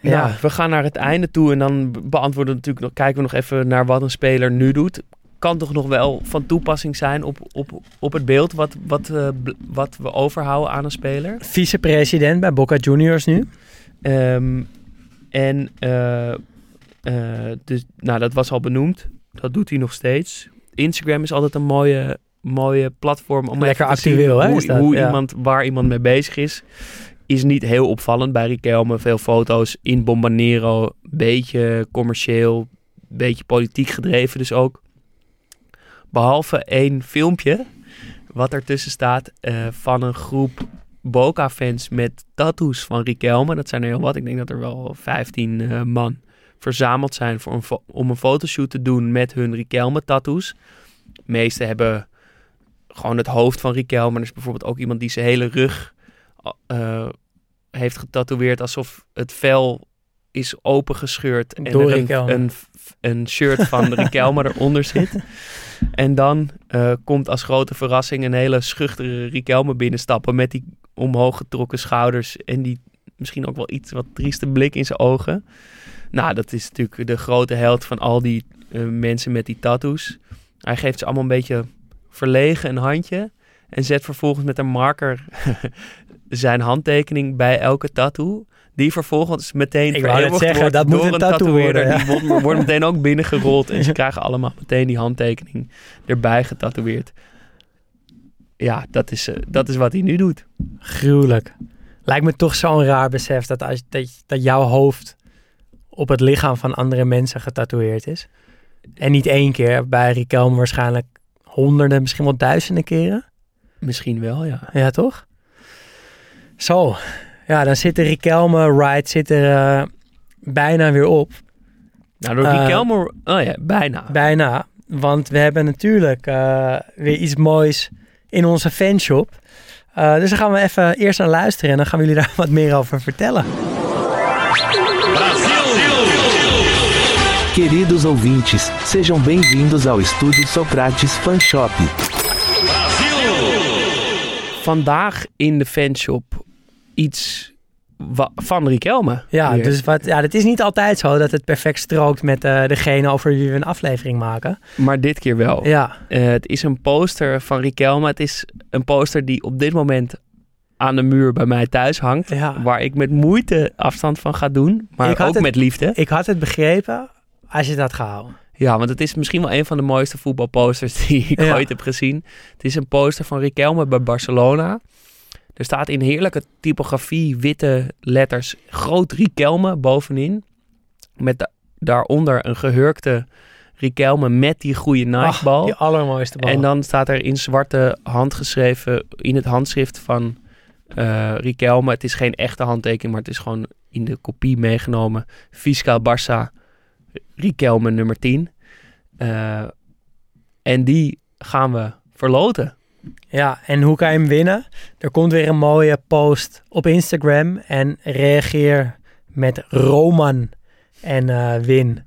Ja. Ja. we gaan naar het einde toe en dan be- beantwoorden we natuurlijk nog, kijken we nog even naar wat een speler nu doet. Kan toch nog wel van toepassing zijn op, op, op het beeld wat, wat, eh, wat we overhouden aan een speler. Vicepresident bij Boca Juniors nu. Ehm, en eh, eh, dus, nou, dat was al benoemd. Dat doet hij nog steeds. Instagram is altijd een mooie, mooie platform om Lekker actueel, hè, hoe, is dat? hoe Ja. iemand, waar iemand mee bezig is. Is niet heel opvallend bij Riquelme. Veel foto's in Bombanero. Beetje commercieel. Beetje politiek gedreven dus ook. Behalve één filmpje. Wat ertussen staat eh, van een groep Boca-fans met tattoos van Riquelme. Dat zijn er heel wat. Ik denk dat er wel 15 eh, man verzameld zijn voor een om een fotoshoot te doen met hun Riquelme-tattoos. De meeste hebben gewoon het hoofd van Riquelme. Er is bijvoorbeeld ook iemand die zijn hele rug eh, heeft getatoeëerd alsof het vel is opengescheurd en Door er een, een, een shirt van <laughs> Riquelme eronder zit. En dan eh, komt als grote verrassing een hele schuchtere Riquelme binnenstappen met die omhoog getrokken schouders en die misschien ook wel iets wat trieste blik in zijn ogen. Nou, dat is natuurlijk de grote held van al die eh, mensen met die tattoos. Hij geeft ze allemaal een beetje verlegen een handje en zet vervolgens met een marker <laughs> zijn handtekening bij elke tattoo. Die vervolgens meteen Ik wou zeggen, wordt dat moet door een tatoeëerder. ja. Die wordt, wordt meteen ook binnengerold en ze krijgen allemaal meteen die handtekening erbij getatoeëerd. Ja, dat is, eh, dat is wat hij nu doet. Gruwelijk. Lijkt me toch zo'n raar besef dat, als, dat, dat jouw hoofd op het lichaam van andere mensen getatoeëerd is. En niet één keer, bij Riquelme waarschijnlijk honderden, misschien wel duizenden keren. Misschien wel, ja. Ja, toch? Zo. Ja, dan zit de Riquelme ride zit er eh, bijna weer op. Nou, door Eh, Riquelme... Oh ja, bijna. Bijna. Want we hebben natuurlijk eh, weer iets moois in onze fanshop. Eh, dus daar gaan we even eerst naar luisteren en dan gaan we jullie daar <laughs> wat meer over vertellen. Queridos ouvintes, sejam bem-vindos ao Estúdio Socrates Fan Shop. Vandaag in de fanshop iets van Riquelme. Ja, dus wat, ja, het is niet altijd zo dat het perfect strookt met eh, degene over wie we een aflevering maken. Maar dit keer wel. Ja, Eh, het is een poster van Riquelme. Het is een poster die op dit moment aan de muur bij mij thuis hangt. ja. Waar ik met moeite afstand van ga doen. Maar ook het- met liefde. ik had het begrepen als je het had gehouden. Ja, want het is misschien wel een van de mooiste voetbalposters <laughs> die ik Ja. ooit heb gezien. Het is een poster van Riquelme bij Barcelona. Er staat in heerlijke typografie, witte letters, groot Riquelme bovenin. Met da- daaronder een gehurkte Riquelme met die goede Nike-bal. Die allermooiste bal. En dan staat er in zwarte hand geschreven, in het handschrift van Riquelme. Het is geen echte handtekening, maar het is gewoon in de kopie meegenomen. Fiscaal Barça, Riquelme nummer 10. Eh, en die gaan we verloten. Ja, en hoe kan je hem winnen? Er komt weer een mooie post op Instagram en reageer met Roman en eh, win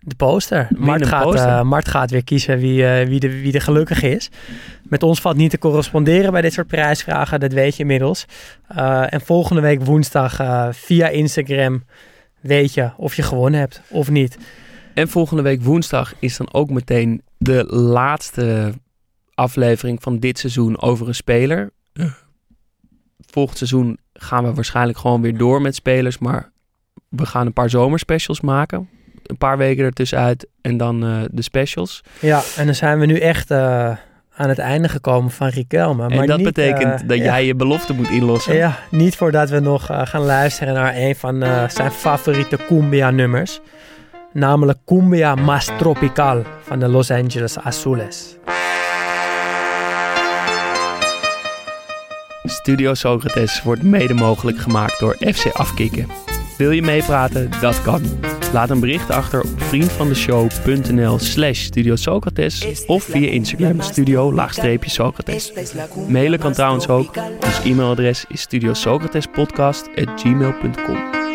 de poster. Win Mart gaat, poster. eh, Mart gaat weer kiezen wie, eh, wie, de, wie de gelukkig is. Met ons valt niet te corresponderen bij dit soort prijsvragen, dat weet je inmiddels. En volgende week woensdag via Instagram weet je of je gewonnen hebt of niet. En volgende week woensdag is dan ook meteen de laatste aflevering van dit seizoen over een speler. Volgend seizoen gaan we waarschijnlijk gewoon weer door met spelers, maar we gaan een paar zomerspecials maken. Een paar weken ertussenuit en dan eh, de specials. Ja, en dan zijn we nu echt eh, aan het einde gekomen van Riquelme. en maar dat niet, betekent eh, dat ja. jij je belofte moet inlossen. Ja, niet voordat we nog gaan luisteren naar een van zijn favoriete cumbia-nummers. Namelijk Cumbia Mas Tropical van de Los Angeles Azules. Studio Socrates wordt mede mogelijk gemaakt door FC Afkikken. Wil je meepraten? Dat kan. Laat een bericht achter op vriendvandeshow.nl slash Studio Socrates of via Instagram studio laagstreepje Socrates. Mailen kan trouwens ook. Ons e-mailadres is studiosocratespodcast.gmail.com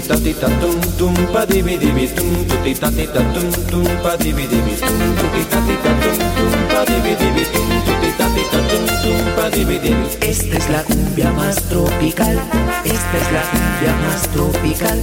tutita tita tum tum pa dibi dibi tum tutita tita tum tum pa dibi dibi tum tutita tita tum tum pa dibi dibi tum tutita tita tum tum pa dibi dibi Esta es la cumbia más tropical, esta es la cumbia más tropical.